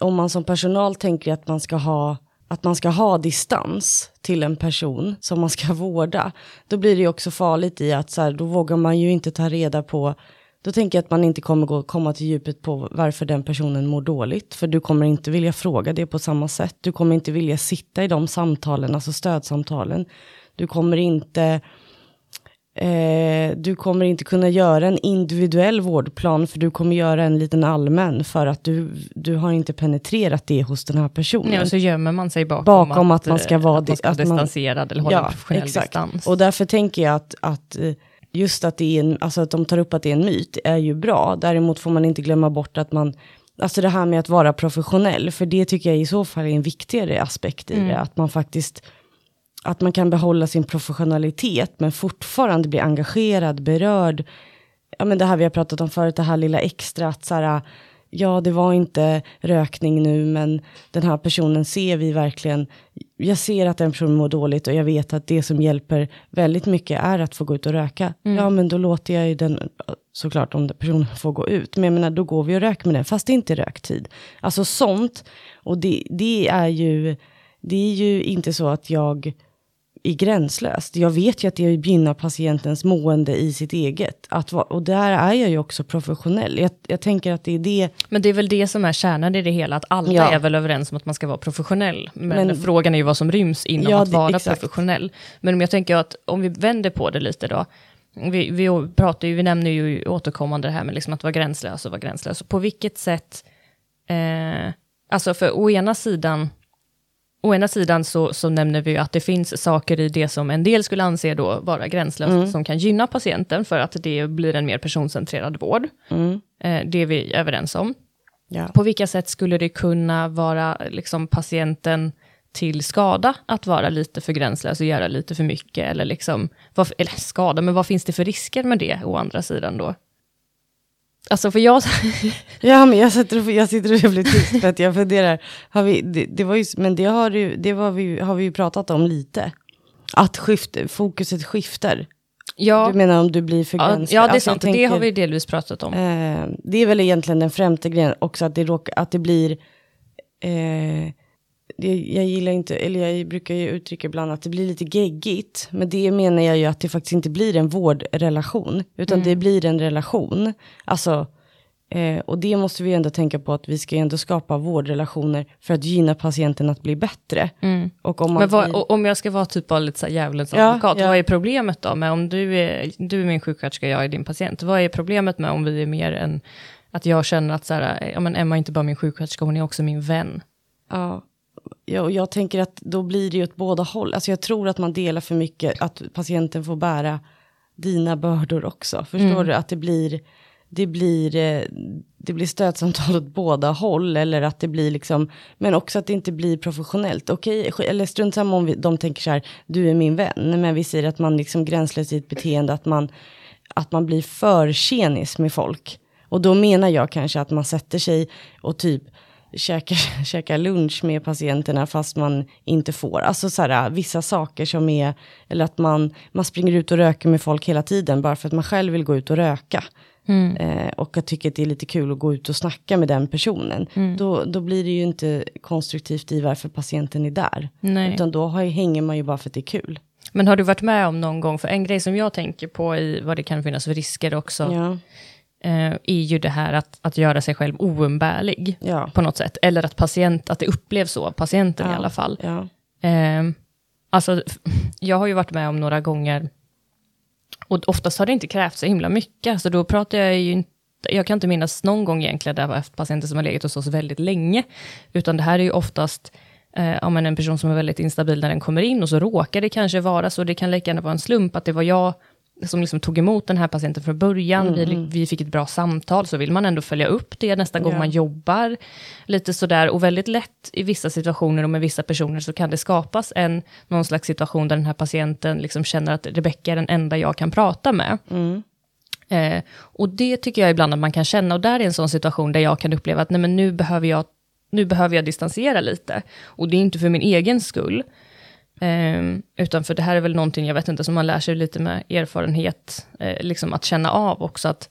om man som personal tänker att man ska ha att man ska ha distans till en person som man ska vårda, då blir det ju också farligt i att så här, då vågar man ju inte ta reda på då tänker jag att man inte kommer gå, komma till djupet på varför den personen mår dåligt. För du kommer inte vilja fråga det på samma sätt. Du kommer inte vilja sitta i de samtalen, alltså stödsamtalen. Du kommer inte Eh, du kommer inte kunna göra en individuell vårdplan för du kommer göra en liten allmän för att du, du har inte penetrerat det hos den här personen. Ja, och så gömmer man sig bakom, Bakom att man ska vara att man ska att man- distanserad eller hålla en professionell exakt. distans. Och därför tänker jag att, att eh, just att, det är en, alltså att de tar upp att det är en myt är ju bra. Däremot får man inte glömma bort att man, alltså det här med att vara professionell, för det tycker jag i så fall är en viktigare aspekt i det. Att man faktiskt, att man kan behålla sin professionalitet men fortfarande bli engagerad, berörd. Ja men det här vi har pratat om förut, det här lilla extra att så här, ja det var inte rökning nu men den här personen ser vi verkligen, jag ser att den personen mår dåligt och jag vet att det som hjälper väldigt mycket är att få gå ut och röka. Ja men då låter jag ju den, såklart om personen får gå ut, men jag menar då går vi och röker med den fast det inte är röktid. Alltså sånt, och det, det är ju, det är ju inte så att jag är gränslöst. Jag vet ju att det gynnar patientens mående i sitt eget. Att, och där är jag ju också professionell. Jag, jag tänker att det är det. Men det är väl det som är kärnan i det hela, att alla Ja. är väl överens om att man ska vara professionell. Men, Men- frågan är ju vad som ryms inom Ja, att det- vara exakt. professionell. Men om jag tänker att om vi vänder på det lite då, vi, vi, pratar ju, vi nämner ju återkommande det här med liksom att vara gränslös och vara gränslös. På vilket sätt, eh, alltså för å ena sidan, Å ena sidan så, så nämner vi att det finns saker i det som en del skulle anse då vara gränslöst, som kan gynna patienten för att det blir en mer personcentrerad vård. Eh, det är vi överens om. Ja. På vilka sätt skulle det kunna vara liksom, patienten till skada att vara lite för gränslös och göra lite för mycket? Eller, liksom, vad, eller skada, men vad finns det för risker med det å andra sidan då? Alltså för jag, Ja, men jag sitter, och, jag sitter och blir tyst för att jag funderar. Har vi, det, det var ju, men det, har, ju, det var vi, har vi ju pratat om lite. Att skift, fokuset skiftar. ja, Du menar om du blir för ja, gränslös? ja, det är Alltså, sant, det tänker, har vi delvis pratat om. Eh, det är väl egentligen den främsta grejen också, att det, råkar, att det blir... Eh, det, jag gillar inte, eller jag brukar ju uttrycka ibland att det blir lite geggigt. Men det menar jag ju att det faktiskt inte blir en vårdrelation, utan det blir en relation. Alltså, eh, och det måste vi ändå tänka på att vi ska ändå skapa vårdrelationer för att gynna patienten att bli bättre. Och om man Men vad, och om jag ska vara typ av lite så djävulens Ja, advokat, ja. vad är problemet då med om du är, du är min sjuksköterska, jag är din patient, vad är problemet med om vi är mer än att jag känner att så här, ja, men Emma är inte bara min sjuksköterska, hon är också min vän. Ja, ja, och jag tänker att då blir det ju åt båda håll. Alltså jag tror att man delar för mycket, att patienten får bära dina bördor också. Förstår du? Att det blir, det blir, eh, det blir stötsamtal åt båda håll. Eller att det blir liksom, men också att det inte blir professionellt. Okej, sk- eller strunt samma om vi, de tänker så här, du är min vän. Men vi säger att man liksom gränslös i ett beteende, att man, att man blir för tjenis med folk. Och då menar jag kanske att man sätter sig och typ käkar, käkar lunch med patienterna fast man inte får. Alltså så här, vissa saker som är, eller att man, man springer ut och röker med folk hela tiden bara för att man själv vill gå ut och röka. Eh, och jag tycker att det är lite kul att gå ut och snacka med den personen. Då, då blir det ju inte konstruktivt i varför patienten är där. Nej. Utan då har, hänger man ju bara för att det är kul. Men har du varit med om någon gång, för en grej som jag tänker på i vad det kan finnas för risker också, Ja, eh, är ju det här att, att göra sig själv oumbärlig ja, på något sätt. Eller att, patient, att det upplevs så av patienten i Ja. alla fall. ja. Eh, alltså, jag har ju varit med om några gånger, och oftast har det inte krävt så himla mycket, så då pratar jag ju inte, jag kan inte minnas någon gång egentligen där jag har haft patienter som har legat hos oss väldigt länge, utan det här är ju oftast eh, ja, en person som är väldigt instabil när den kommer in, och så råkar det kanske vara så, det kan lika gärna vara en slump, att det var jag som liksom tog emot den här patienten från början, vi, vi fick ett bra samtal, så vill man ändå följa upp det nästa gång Ja. man jobbar. Lite sådär, och väldigt lätt i vissa situationer och med vissa personer så kan det skapas en, någon slags situation där den här patienten liksom känner att Rebecka är den enda jag kan prata med. Eh, och det tycker jag ibland att man kan känna, och där är en sån situation där jag kan uppleva att nej men nu behöver jag, nu behöver jag distansera lite. Och det är inte för min egen skull, Ehm, utan för det här är väl någonting, jag vet inte, som man lär sig lite med erfarenhet, eh, liksom att känna av också att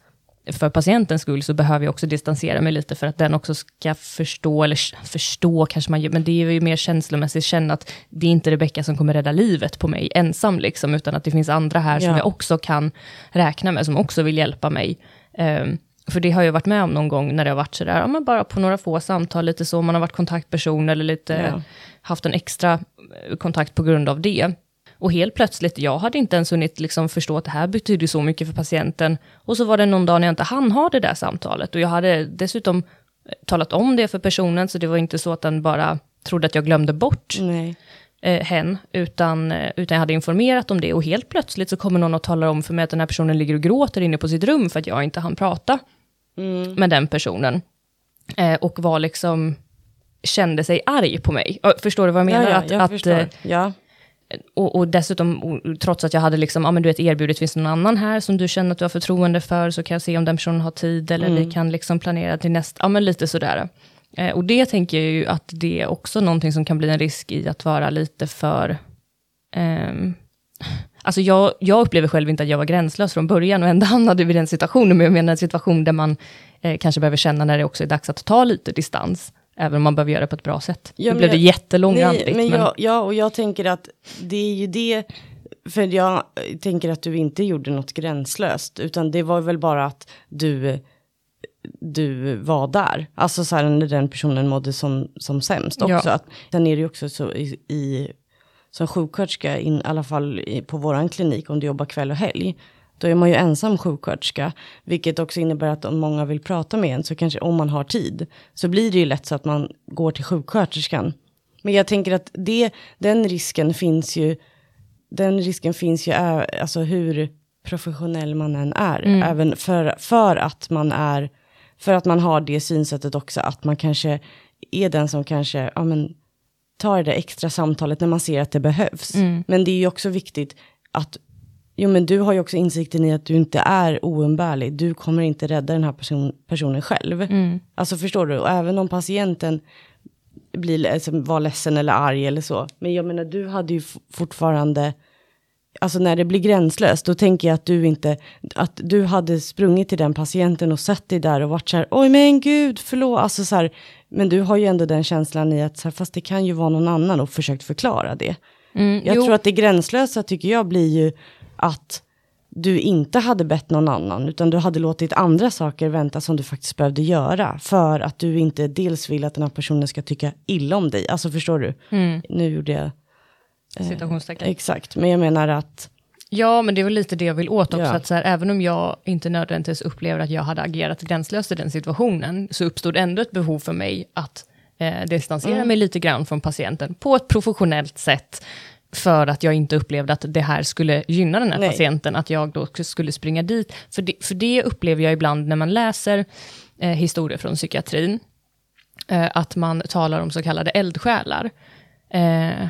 för patientens skull så behöver jag också distansera mig lite för att den också ska förstå, eller förstå kanske man gör, men det är ju mer känslomässigt känna att det är inte Rebecka som kommer rädda livet på mig ensam, liksom, utan att det finns andra här som Ja. jag också kan räkna med, som också vill hjälpa mig. Ehm, för det har jag varit med om någon gång när det har varit sådär, ja, men bara på några få samtal, lite så, man har varit kontaktperson eller lite Ja. Haft en extra eh, kontakt på grund av det. Och helt plötsligt, jag hade inte ens hunnit liksom förstå att det här betyder så mycket för patienten. Och så var det någon dag när jag inte hann ha det där samtalet. Och jag hade dessutom eh, talat om det för personen, så det var inte så att den bara trodde att jag glömde bort Nej. eh, hen, utan, eh, utan jag hade informerat om det. Och helt plötsligt så kommer någon och talar om för mig att den här personen ligger och gråter inne på sitt rum för att jag inte hann prata Mm. med den personen. Eh, och var liksom, kände sig arg på mig. Förstår du vad jag menar? Ja, ja, att, jag att, förstår. eh, ja. och, och dessutom, och, trots att jag hade liksom, ja men du vet erbjudit, finns det någon annan här som du känner att du har förtroende för, så kan jag se om den personen har tid, eller Mm. vi kan liksom planera till nästa, ja men lite sådär. Eh, och det tänker jag ju att det är också någonting som kan bli en risk i att vara lite för, ehm, Alltså jag, jag upplever själv inte att jag var gränslös från början och ändå hamnade vi i den situationen, men jag menar en situation där man eh, kanske behöver känna när det också är dags att ta lite distans, även om man behöver göra det på ett bra sätt. Ja, nu blev det jag- jättelångrandigt. Nej, men men- jag, ja, och jag tänker att det är ju det, för jag tänker att du inte gjorde något gränslöst, utan det var väl bara att du, du var där. Alltså så här när den personen mådde som, som sämst också. Ja. Att, sen är det ju också så i, i som sjuksköterska, in, i alla fall på våran klinik, om du jobbar kväll och helg, då är man ju ensam sjuksköterska, vilket också innebär att om många vill prata med en, så kanske om man har tid, så blir det ju lätt så att man går till sjuksköterskan. Men jag tänker att det, den risken finns ju, den risken finns ju, alltså hur professionell man än är, även för, för att man är, för att man har det synsättet också, att man kanske är den som kanske, ja men, tar det extra samtalet när man ser att det behövs. Men det är ju också viktigt att, jo men du har ju också insikten i att du inte är oumbärlig. Du kommer inte rädda den här person, personen själv. Alltså förstår du? Och även om patienten blir, alltså, var ledsen eller arg eller så. Men jag menar, du hade ju fortfarande, alltså när det blir gränslöst, då tänker jag att du inte, att du hade sprungit till den patienten och sett dig där och varit så här, oj men gud, förlåt, alltså så här, men du har ju ändå den känslan i att, så här, fast det kan ju vara någon annan och försökt förklara det. Mm, Jag jo. tror att det gränslösa tycker jag blir ju att du inte hade bett någon annan, utan du hade låtit andra saker vänta som du faktiskt behövde göra, för att du inte dels vill att den här personen ska tycka illa om dig. Alltså förstår du? Nu gjorde jag... Citationstecken. Exakt, men jag menar att... Ja, men det är väl lite det jag vill åt också, Ja. att så här, även om jag inte nödvändigtvis upplever att jag hade agerat gränslöst i den situationen, så uppstod ändå ett behov för mig att eh, distansera Mm. mig lite grann från patienten på ett professionellt sätt, för att jag inte upplevde att det här skulle gynna den här Nej. patienten, att jag då skulle springa dit. För det, för det upplever jag ibland när man läser eh, historier från psykiatrin, eh, att man talar om så kallade eldsjälar, eh,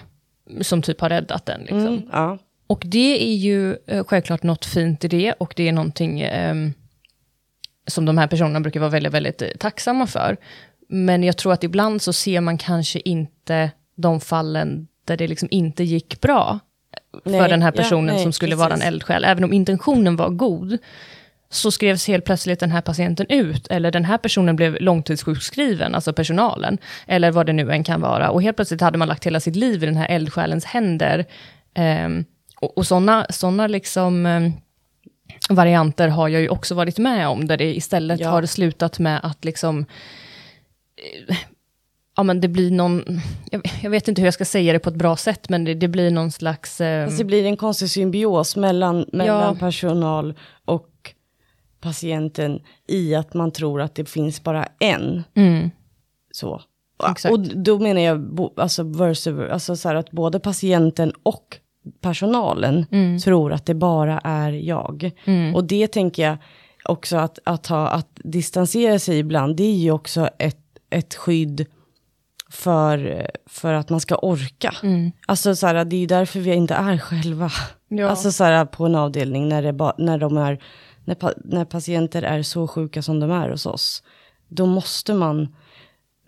som typ har räddat den. Liksom. Mm, ja. Och det är ju eh, självklart något fint i det och det är någonting ehm, som de här personerna brukar vara väldigt, väldigt eh, tacksamma för. Men jag tror att ibland så ser man kanske inte de fallen där det liksom inte gick bra för Nej, den här ja, personen nej, som skulle vara en precis. eldsjäl. Även om intentionen var god, så skrevs helt plötsligt den här patienten ut, eller den här personen blev långtidssjukskriven, alltså personalen, eller vad det nu än kan vara. Och helt plötsligt hade man lagt hela sitt liv i den här eldsjälens händer. Ehm, och och sådana såna liksom, ehm, varianter har jag ju också varit med om, där det istället Ja. har slutat med att liksom, eh, ja men det blir någon, jag, jag vet inte hur jag ska säga det på ett bra sätt, men det, det blir någon slags... ehm, Alltså det blir en konstig symbios mellan, mellan Ja. personal och patienten i att man tror att det finns bara en. mm, Så. Exakt. Och då menar jag alltså, verse, alltså så här att både patienten och personalen tror att det bara är jag. Och det tänker jag också att, att, ha, att distansera sig ibland, det är ju också ett, ett skydd för, för att man ska orka. Alltså så här, det är ju därför vi inte är själva. Ja. Alltså så här, på en avdelning när, det ba, när, de är, när, pa, när patienter är så sjuka som de är hos oss. Då måste man,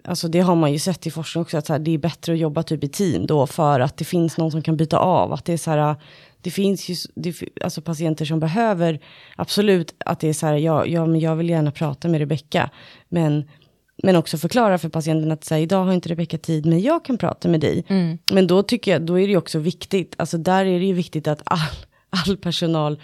alltså det har man ju sett i forskning också, att så här, det är bättre att jobba typ i team då för att det finns någon som kan byta av. Att det är så här, det finns ju det, alltså patienter som behöver, absolut att det är så här, ja, ja men jag vill gärna prata med Rebecka, men men också förklara för patienten att säga, idag har inte Rebecka tid, men jag kan prata med dig. Men då tycker jag, då är det också viktigt, alltså där är det ju viktigt att all, all personal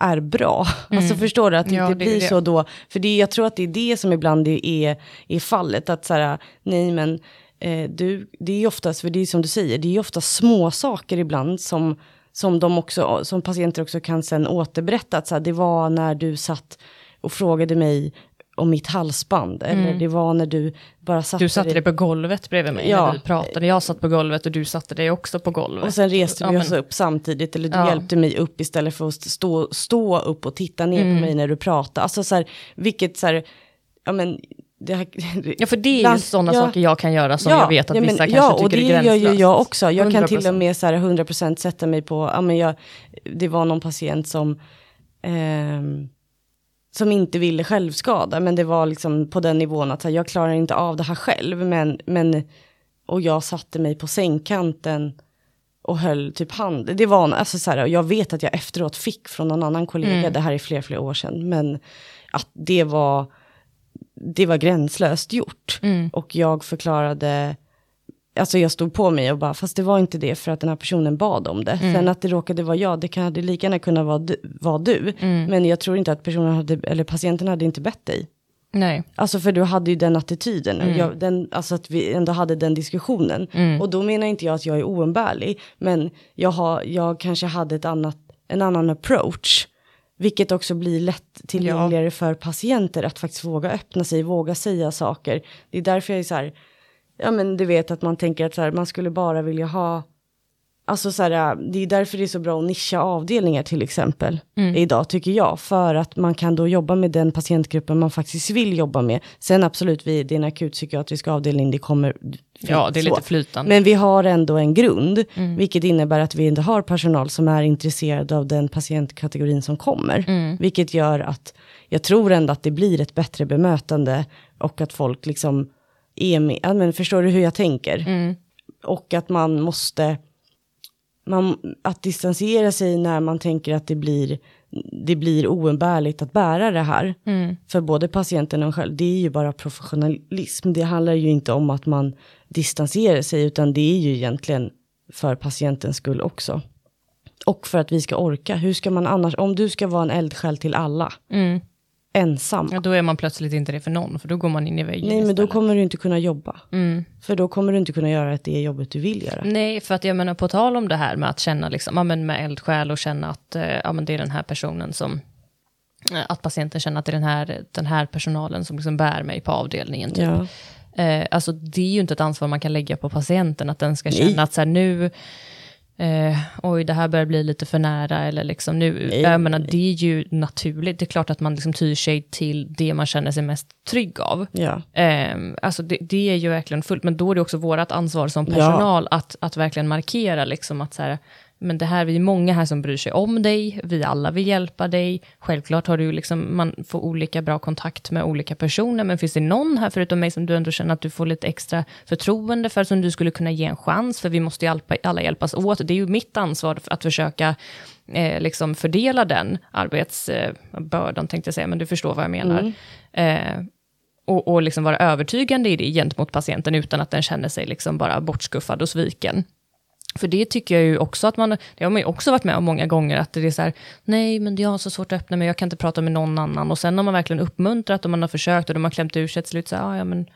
är bra. Alltså förstår du, att det Ja, det blir det. så då. För det, jag tror att det är det som ibland är, är, är fallet, att så här, nej men, eh, du, det är oftast, för det är som du säger, det är ofta små saker ibland som, som, de också, som patienter också kan sen återberätta. Att så här, det var när du satt och frågade mig om mitt halsband. Eller Mm. det var när du bara satte Du satte dig dig på golvet bredvid mig Ja. när vi pratade. Jag satt på golvet och du satte dig också på golvet. Och sen reste Ja, vi men- oss upp samtidigt, eller du Ja. hjälpte mig upp istället för att stå, stå upp och titta ner Mm. på mig när du pratade. Alltså så här, vilket så här, ja men, här, Ja, för det är ju Bland- sådana ja. saker jag kan göra som jag vet att ja, men- vissa kanske ja, och tycker det är gör gränslöst. ju jag också. Jag kan till 100%. och med så här 100% sätta mig på, ja men jag, det var någon patient som, ehm, som inte ville självskada, men det var liksom på den nivån att här, jag klarar inte av det här själv, men, men, och jag satte mig på sängkanten och höll typ hand. Det var, alltså så här, jag vet att jag efteråt fick från någon annan kollega, Mm. det här är flera, flera år sedan, men att det var, det var gränslöst gjort. Mm. Och jag förklarade, alltså jag stod på mig och bara, fast det var inte det för att den här personen bad om det. Mm. Sen att det råkade vara jag, det kan hade lika gärna kunnat vara du. Vara du. Mm. Men jag tror inte att personen hade, eller patienten hade inte bett dig. Nej. Alltså för du hade ju den attityden, och jag, den, alltså att vi ändå hade den diskussionen. Och då menar inte jag att jag är oumbärlig, men jag, har, jag kanske hade ett annat, en annan approach. Vilket också blir lätt tillgängligare för patienter att faktiskt våga öppna sig, våga säga saker. Det är därför jag är så här, ja men du vet att man tänker att så här, man skulle bara vilja ha, alltså så här, det är därför det är så bra att nischa avdelningar till exempel idag tycker jag. För att man kan då jobba med den patientgruppen man faktiskt vill jobba med. Sen absolut, vi, det är en akutpsykiatrisk avdelning, det kommer... Ja, det är så. lite flytande. Men vi har ändå en grund, vilket innebär att vi inte har personal som är intresserad av den patientkategorin som kommer. Vilket gör att jag tror ändå att det blir ett bättre bemötande och att folk liksom är med, ja, men förstår du hur jag tänker? Och att man måste, man, att distansera sig när man tänker att det blir, det blir oumbärligt att bära det här. För både patienten och själv, det är ju bara professionalism. Det handlar ju inte om att man distanserar sig, utan det är ju egentligen för patientens skull också. Och för att vi ska orka. Hur ska man annars, om du ska vara en eldsjäl till alla, Mm. Ensam. Ja, då är man plötsligt inte det för någon, för då går man in i väggen Nej, men då istället. kommer du inte kunna jobba. Mm. För då kommer du inte kunna göra det jobbet du vill göra. Nej, för att jag menar på tal om det här med att känna liksom, ja, men med eldsjäl och känna att eh, ja, men det är den här personen som, eh, att patienten känner att det är den här, den här personalen som liksom bär mig på avdelningen. Typ. Ja. Eh, alltså det är ju inte ett ansvar man kan lägga på patienten, att den ska Nej. känna att så här, nu, eh, oj det här börjar bli lite för nära, eller liksom nu, Nej. jag menar det är ju naturligt, det är klart att man liksom tyr sig till det man känner sig mest trygg av. Ja. Eh, alltså det, det är ju verkligen fullt, men då är det också vårt ansvar som personal att, att verkligen markera liksom att så här, men det här, vi är många här som bryr sig om dig, vi alla vill hjälpa dig. Självklart har du liksom, man får olika bra kontakt med olika personer, men finns det någon här förutom mig som du ändå känner att du får lite extra förtroende för, som du skulle kunna ge en chans, för vi måste ju alla, alla hjälpas åt. Det är ju mitt ansvar att försöka eh, liksom fördela den arbetsbördan, tänkte jag säga, men du förstår vad jag menar. Eh, och, och liksom vara övertygande i det gentemot patienten utan att den känner sig liksom bara bortskuffad och sviken. För det tycker jag ju också att man, det har man ju också varit med om många gånger, att det är så här, nej men jag har så svårt att öppna mig, jag kan inte prata med någon annan. Och sen har man verkligen uppmuntrat och man har försökt och de har klämt ur sig till slut, så här, "Ah, ja men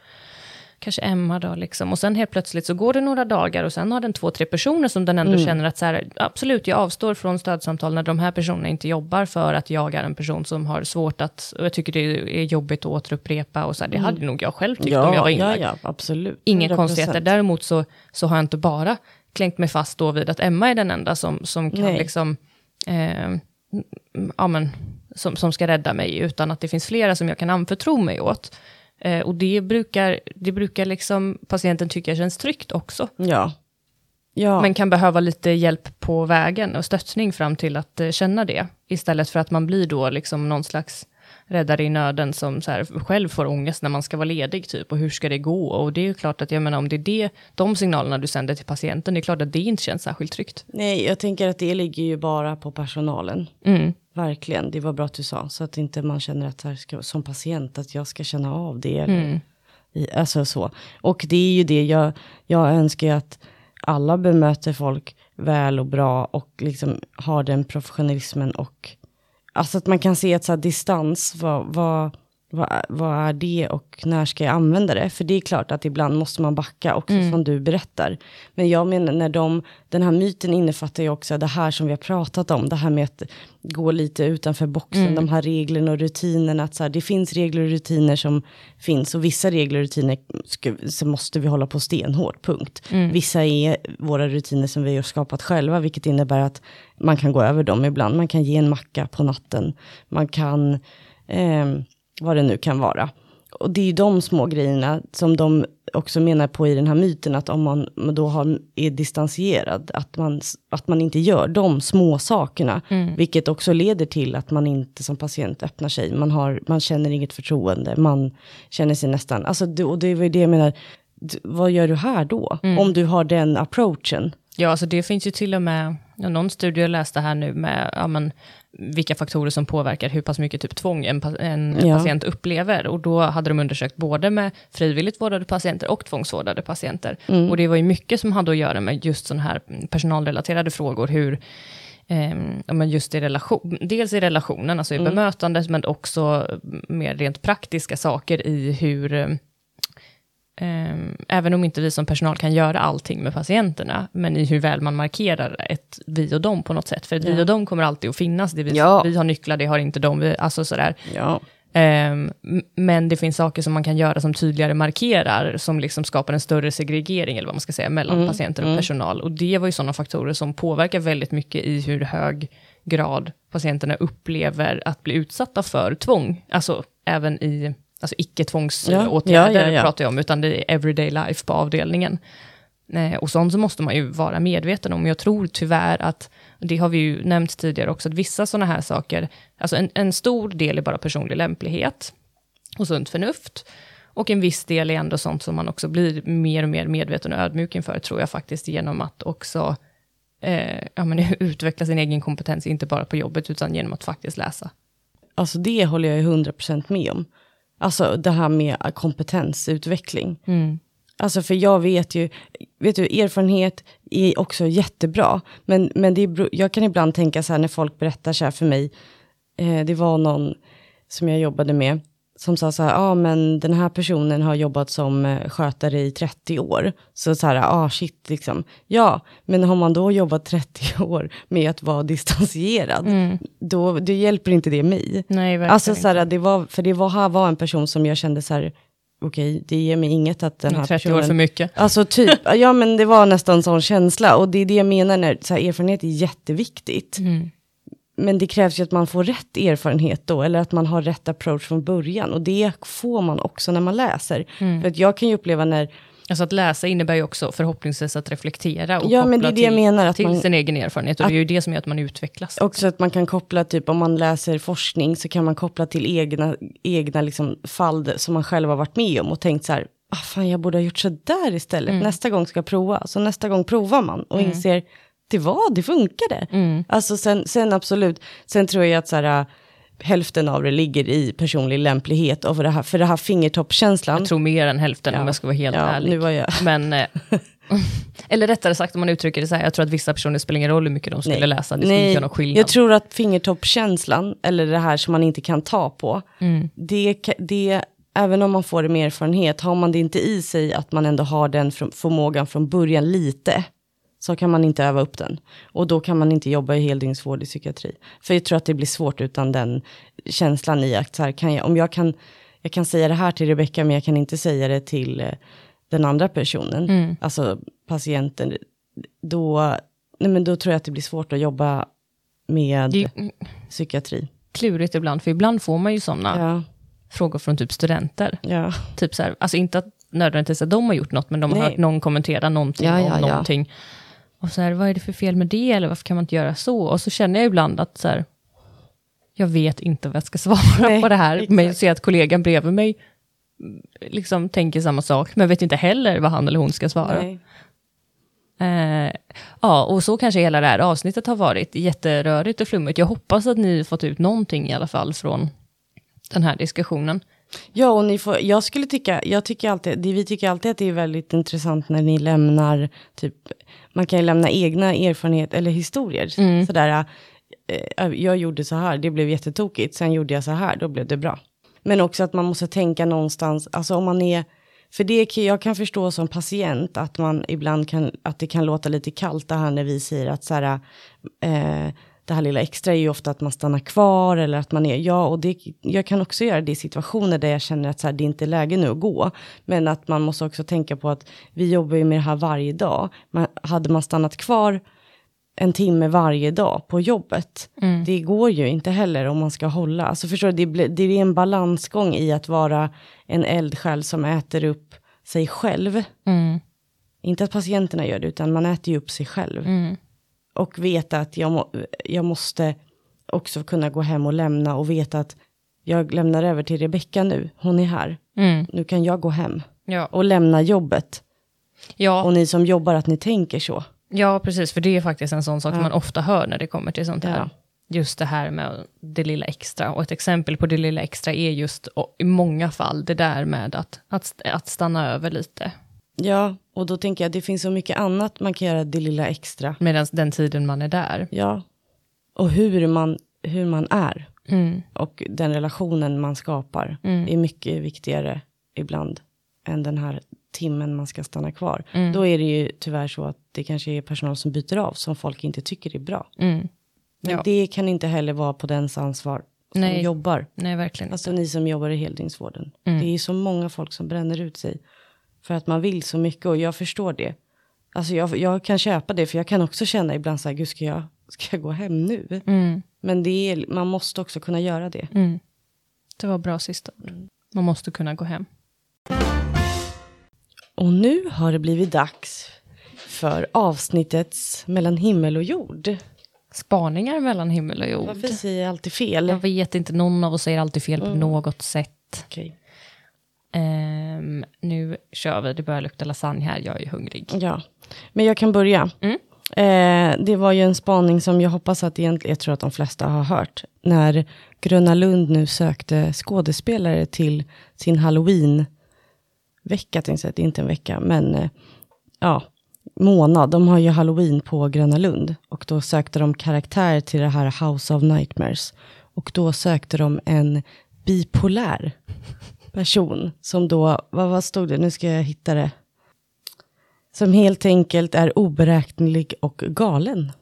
kanske Emma då liksom. Och sen helt plötsligt så går det några dagar och sen har den två, tre personer som den ändå känner att så här, absolut, jag avstår från stödsamtal när de här personerna inte jobbar för att jag är en person som har svårt att, och jag tycker det är jobbigt att återupprepa och så här, det hade nog jag själv tyckt om jag var Ja, ja, inlagd. ja, absolut. Inga 100%. konstigheter. Däremot så, så har jag inte bara klängt mig fast då vid att Emma är den enda som, som kan Nej. liksom, eh, ja men, som, som ska rädda mig, utan att det finns flera som jag kan anförtro mig åt. Eh, och det brukar, det brukar liksom patienten tycka känns tryggt också. Ja. Ja. Men kan behöva lite hjälp på vägen och stöttning fram till att eh, känna det. Istället för att man blir då liksom någon slags räddare i nöden som så här, själv får ångest när man ska vara ledig typ. Och hur ska det gå? Och det är ju klart att jag menar om det är det, de signalerna du sänder till patienten, det är klart att det inte känns särskilt tryggt. Nej, jag tänker att det ligger ju bara på personalen. Mm. Verkligen, det var bra att du sa. Så att inte man känner att här ska, som patient att jag ska känna av det. Eller, Mm. i, alltså så. Och det är ju det jag, jag önskar ju att alla bemöter folk väl och bra och liksom har den professionalismen och alltså att man kan se att så här, distans, vad, vad, vad, vad är det och när ska jag använda det? För det är klart att ibland måste man backa också Mm. som du berättar. Men jag menar när de, den här myten innefattar ju också det här som vi har pratat om, det här med att gå lite utanför boxen, Mm. de här reglerna och rutinerna. Att så här, det finns regler och rutiner som finns och vissa regler och rutiner ska, så måste vi hålla på stenhårt, punkt. Mm. Vissa är våra rutiner som vi har skapat själva, vilket innebär att man kan gå över dem ibland. Man kan ge en macka på natten, man kan ehm, vad det nu kan vara. Och det är ju de små grejerna som de också menar på i den här myten, att om man då har, är distanserad, att man, att man inte gör de små sakerna, vilket också leder till att man inte som patient öppnar sig, man, har, man känner inget förtroende, man känner sig nästan, alltså, det- och det är det jag menar, vad gör du här då? Om du har den approachen. Ja, alltså det finns ju till och med, ja, någon studie jag läste här nu med ja, men, vilka faktorer som påverkar hur pass mycket typ tvång en, en Ja. patient upplever. Och då hade de undersökt både med frivilligt vårdade patienter och tvångsvårdade patienter. Och det var ju mycket som hade att göra med just sådana här personalrelaterade frågor, hur men just i relation, dels i relationen, alltså i bemötandet, men också mer rent praktiska saker i hur även om inte vi som personal kan göra allting med patienterna, men i hur väl man markerar ett vi och dem på något sätt. För ett vi och dem kommer alltid att finnas. Det vi, Ja. vi har nycklar, det har inte de. Vi, alltså sådär. Ja. Ehm, m- men det finns saker som man kan göra som tydligare markerar, som liksom skapar en större segregering, eller vad man ska säga, mellan patienter och personal. Och det var ju sådana faktorer som påverkar väldigt mycket i hur hög grad patienterna upplever att bli utsatta för tvång. Alltså även i alltså icke-tvångsåtgärder Ja, ja, ja, pratar jag om, utan det är everyday life på avdelningen. Eh, och sånt så måste man ju vara medveten om. Jag tror tyvärr att, det har vi ju nämnt tidigare också, att vissa sådana här saker, alltså en, en stor del är bara personlig lämplighet och sunt förnuft. Och en viss del är ändå sånt som man också blir mer och mer medveten och ödmjuk inför, tror jag faktiskt, genom att också eh, ja, men, utveckla sin egen kompetens, inte bara på jobbet, utan genom att faktiskt läsa. Alltså det håller jag ju 100% med om. Alltså det här med kompetensutveckling. Alltså för jag vet ju, vet du, erfarenhet är också jättebra. Men, men det är, jag kan ibland tänka så här när folk berättar så här för mig. Eh, det var någon som jag jobbade med som sa så här, ja ah, men den här personen har jobbat som eh, skötare i 30 år. Så så här, ja ah, shit liksom. Ja, men har man då jobbat 30 år med att vara distanserad, då det hjälper inte det mig. Nej, verkligen Alltså så här, det var, för det var, här var en person som jag kände så här, okej, det ger mig inget att den här 30 personen... år för mycket. Alltså typ, ja men det var nästan sån känsla. Och det är det jag menar när så här, erfarenhet är jätteviktigt. Men det krävs ju att man får rätt erfarenhet då, eller att man har rätt approach från början. Och det får man också när man läser. För att jag kan ju uppleva när, Alltså att läsa innebär ju också förhoppningsvis att reflektera och Ja, men koppla det är det jag till, menar, att till man- sin egen erfarenhet. Och det är ju det som gör att man utvecklas. också att man kan koppla, typ om man läser forskning, så kan man koppla till egna, egna liksom fall som man själv har varit med om och tänkt så här, ah, fan jag borde ha gjort så där istället, nästa gång ska jag prova. Så nästa gång provar man och inser, det var, det funkade. Alltså sen, sen absolut, sen tror jag att så här, äh, hälften av det ligger i personlig lämplighet och för det här, för det här fingertoppskänslan. Jag tror mer än hälften Ja. om jag ska vara helt Ja, ärlig. nu var jag- Men, eh, eller rättare sagt om man uttrycker det så här, jag tror att vissa personer spelar ingen roll hur mycket de skulle läsa, det skulle inte Nej, göra någon skillnad. jag tror att fingertoppskänslan, eller det här som man inte kan ta på, Mm. det, det, även om man får det med erfarenhet, har man det inte i sig att man ändå har den förmågan från början lite, så kan man inte öva upp den. Och då kan man inte jobba i heldygnsvård i psykiatri. För jag tror att det blir svårt utan den känslan i att så här, kan jag, om jag kan, jag kan säga det här till Rebecka, men jag kan inte säga det till eh, den andra personen, Mm. alltså patienten, då, nej men då tror jag att det blir svårt att jobba med Det psykiatri. klurigt ibland, för ibland får man ju sådana Ja, frågor från typ studenter. ja. Typ så här, alltså inte att nödvändigtvis att de har gjort något, men de har Nej. hört någon kommentera någonting Ja, om ja, ja. Och så här, vad är det för fel med det, eller varför kan man inte göra så? Och så känner jag ibland att så här, jag vet inte vad jag ska svara Nej, på det här, men jag exakt. ser att kollegan bredvid mig mm, liksom tänker samma sak, men vet inte heller vad han eller hon ska svara. Eh, ja, och så kanske hela det här avsnittet har varit jätterörigt och flummigt. Jag hoppas att ni fått ut någonting i alla fall från den här diskussionen. Ja, och ni får, jag skulle tycka, jag tycker alltid, vi tycker alltid att det är väldigt intressant när ni lämnar, typ, man kan ju lämna egna erfarenheter eller historier. Sådär, eh, jag gjorde så här, det blev jättetokigt, sen gjorde jag så här, då blev det bra. Men också att man måste tänka någonstans, alltså om man är, för det kan, jag kan förstå som patient att man ibland kan, att det kan låta lite kallt det här när vi säger att så här, eh, det här lilla extra är ju ofta att man stannar kvar eller att man är, ja, och det, jag kan också göra det i situationer där jag känner att så här, det är inte läge nu att gå. Men att man måste också tänka på att vi jobbar ju med det här varje dag. Man, hade man stannat kvar en timme varje dag på jobbet. Mm. Det går ju inte heller om man ska hålla. Alltså förstår du, det, det är en balansgång i att vara en eldsjäl som äter upp sig själv. Mm. Inte att patienterna gör det, utan man äter ju upp sig själv. Mm. Och veta att jag, må, jag måste också kunna gå hem och lämna och veta att jag lämnar över till Rebecka nu, hon är här. Mm. Nu kan jag gå hem ja. och lämna jobbet. Ja. Och ni som jobbar, att ni tänker så. Ja, precis, för det är faktiskt en sån sak ja. man ofta hör när det kommer till sånt här. Ja. Just det här med det lilla extra. Och ett exempel på det lilla extra är just i många fall det där med att, att, att stanna över lite. Ja, och då tänker jag att det finns så mycket annat man kan göra det lilla extra. Medan den tiden man är där. Ja, och hur man, hur man är. Mm. Och den relationen man skapar mm. är mycket viktigare ibland än den här timmen man ska stanna kvar. Mm. Då är det ju tyvärr så att det kanske är personal som byter av som folk inte tycker är bra. Mm. Men ja. det kan inte heller vara på dens ansvar som Nej. jobbar. Nej, verkligen Alltså ni som jobbar i heldygnsvården. Mm. Det är så många folk som bränner ut sig. För att man vill så mycket och jag förstår det. Alltså jag, jag kan köpa det för jag kan också känna ibland så här, gud ska jag, ska jag gå hem nu? Mm. Men det är, man måste också kunna göra det. Mm. Det var bra sista ord. Man måste kunna gå hem. Och nu har det blivit dags för avsnittets mellan himmel och jord. Spaningar mellan himmel och jord. Varför säger jag alltid fel? Jag vet inte, någon av oss säger alltid fel mm. på något sätt. Okay. Um, nu kör vi, det börjar lukta lasagne här, jag är hungrig. Ja, men jag kan börja. Mm. Eh, det var ju en spaning som jag hoppas att egentligen, jag tror att de flesta har hört. När Gröna Lund nu sökte skådespelare till sin halloween vecka, tänkte jag, inte en vecka, men eh, ja, månad. De har ju halloween på Gröna Lund och då sökte de karaktär till det här House of Nightmares. Och då sökte de en bipolär person som då, vad, vad stod det, nu ska jag hitta det. Som helt enkelt är oberäknelig och galen.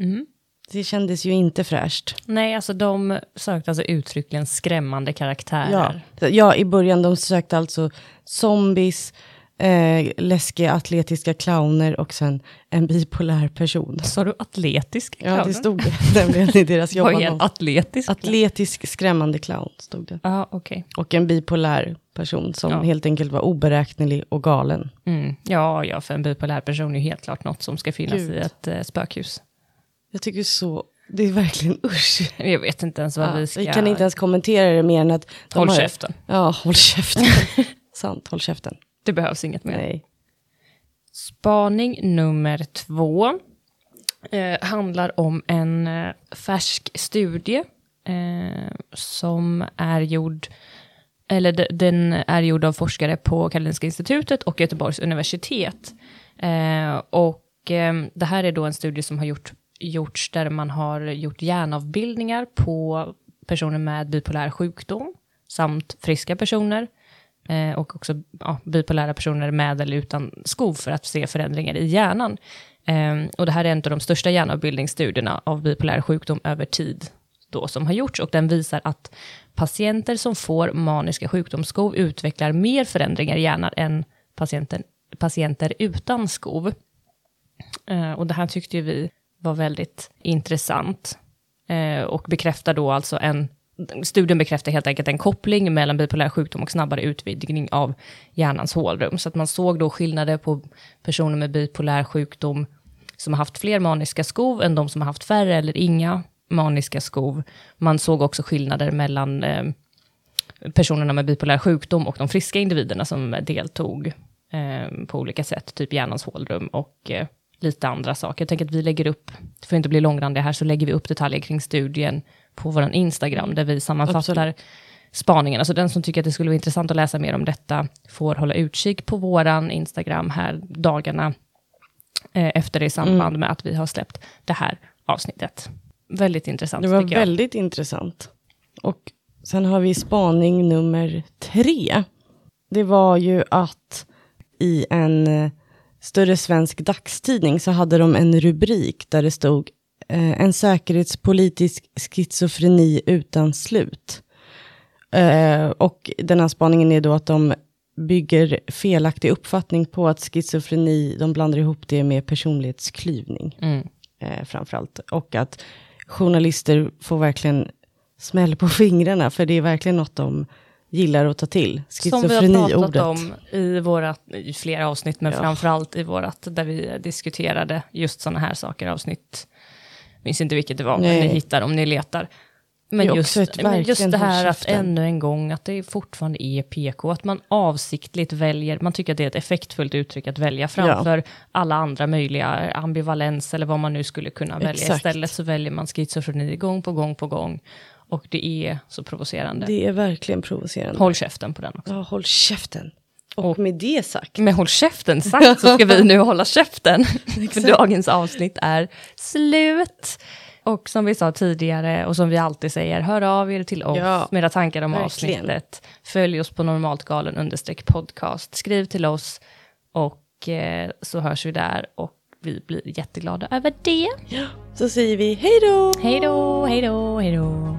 Mm. Det kändes ju inte fräscht. Nej, alltså de sökte alltså uttryckligen skrämmande karaktärer. Ja, ja i början de sökte alltså zombies, eh, läskiga atletiska clowner och sen en bipolär person. Sa du atletisk clown? Ja, det stod det nämligen i deras jobb. Vad är en atletisk? Atletisk skrämmande clown stod det. Ah, okay. Och en bipolär person som ja. helt enkelt var oberäknelig och galen. Mm. Ja, ja, för en bipolär person är helt klart något som ska finnas Gud. i ett eh, spökhus. Jag tycker så, det är verkligen usch. Jag vet inte ens vad ja, vi ska... Vi kan inte ens kommentera det mer än att... håll har... käften. Ja, håll käften. Sant, håll käften. Det behövs inget mer. Nej. Spaning nummer två eh, handlar om en eh, färsk studie eh, som är gjord, eller den är gjord av forskare på Karolinska institutet och Göteborgs universitet. Eh, och eh, det här är då en studie som har gjort gjorts där man har gjort hjärnavbildningar på personer med bipolär sjukdom samt friska personer eh, och också ja, bipolära personer med eller utan skov för att se förändringar i hjärnan. Eh, och det här är en av de största hjärnavbildningsstudierna av bipolär sjukdom över tid då som har gjorts och den visar att patienter som får maniska sjukdomsskov utvecklar mer förändringar i hjärnan än patienter, patienter utan skov. Eh, och det här tyckte vi var väldigt intressant. Eh, och bekräftar då alltså en, studien bekräftar helt enkelt en koppling mellan bipolär sjukdom och snabbare utvidgning av hjärnans hålrum. Så att man såg då skillnader på personer med bipolär sjukdom som har haft fler maniska skov än de som har haft färre eller inga maniska skov. Man såg också skillnader mellan eh, personerna med bipolär sjukdom och de friska individerna som deltog eh, på olika sätt, typ hjärnans hålrum och eh, lite andra saker. Jag tänker att vi lägger upp, det får inte bli långrandiga här, så lägger vi upp detaljer kring studien på vår Instagram, där vi sammanfattar Absolut. spaningen. Så den som tycker att det skulle vara intressant att läsa mer om detta får hålla utkik på vår Instagram här dagarna eh, efter det i samband mm. med att vi har släppt det här avsnittet. Väldigt intressant. Det var väldigt intressant. Och Sen har vi spaning nummer tre. Det var ju att i en eh, större svensk dagstidning så hade de en rubrik där det stod eh, en säkerhetspolitisk schizofreni utan slut. Eh, och den här spaningen är då att de bygger felaktig uppfattning på att schizofreni, de blandar ihop det med personlighetsklyvning Mm. eh, framförallt. Och att journalister får verkligen smäll på fingrarna, för det är verkligen något de gillar att ta till. Som vi har pratat Schizofreni-ordet. om i, vårat, i flera avsnitt, men Ja. framförallt i vårat, där vi diskuterade just sådana här saker, avsnitt, minns inte vilket det var, men Nej. ni hittar om ni letar. Men Det just, men just det här att ännu en gång, att det fortfarande är PK, att man avsiktligt väljer, man tycker att det är ett effektfullt uttryck att välja framför alla andra möjliga ambivalens eller vad man nu skulle kunna välja. Exakt. Istället så väljer man schizofreni gång på gång på gång. Och det är så provocerande. Det är verkligen provocerande. Håll käften på den också. Ja, håll käften. Och, Och- med det sagt, Med håll käften sagt så ska vi nu hålla käften. För dagens avsnitt är slut. Och som vi sa tidigare och som vi alltid säger, hör av er till oss Ja, med era tankar om verkligen. avsnittet. Följ oss på normaltgalen understreck podcast. Skriv till oss och eh, så hörs vi där och vi blir jätteglada över det. så säger vi hej då! Hej då, hej då, hej då.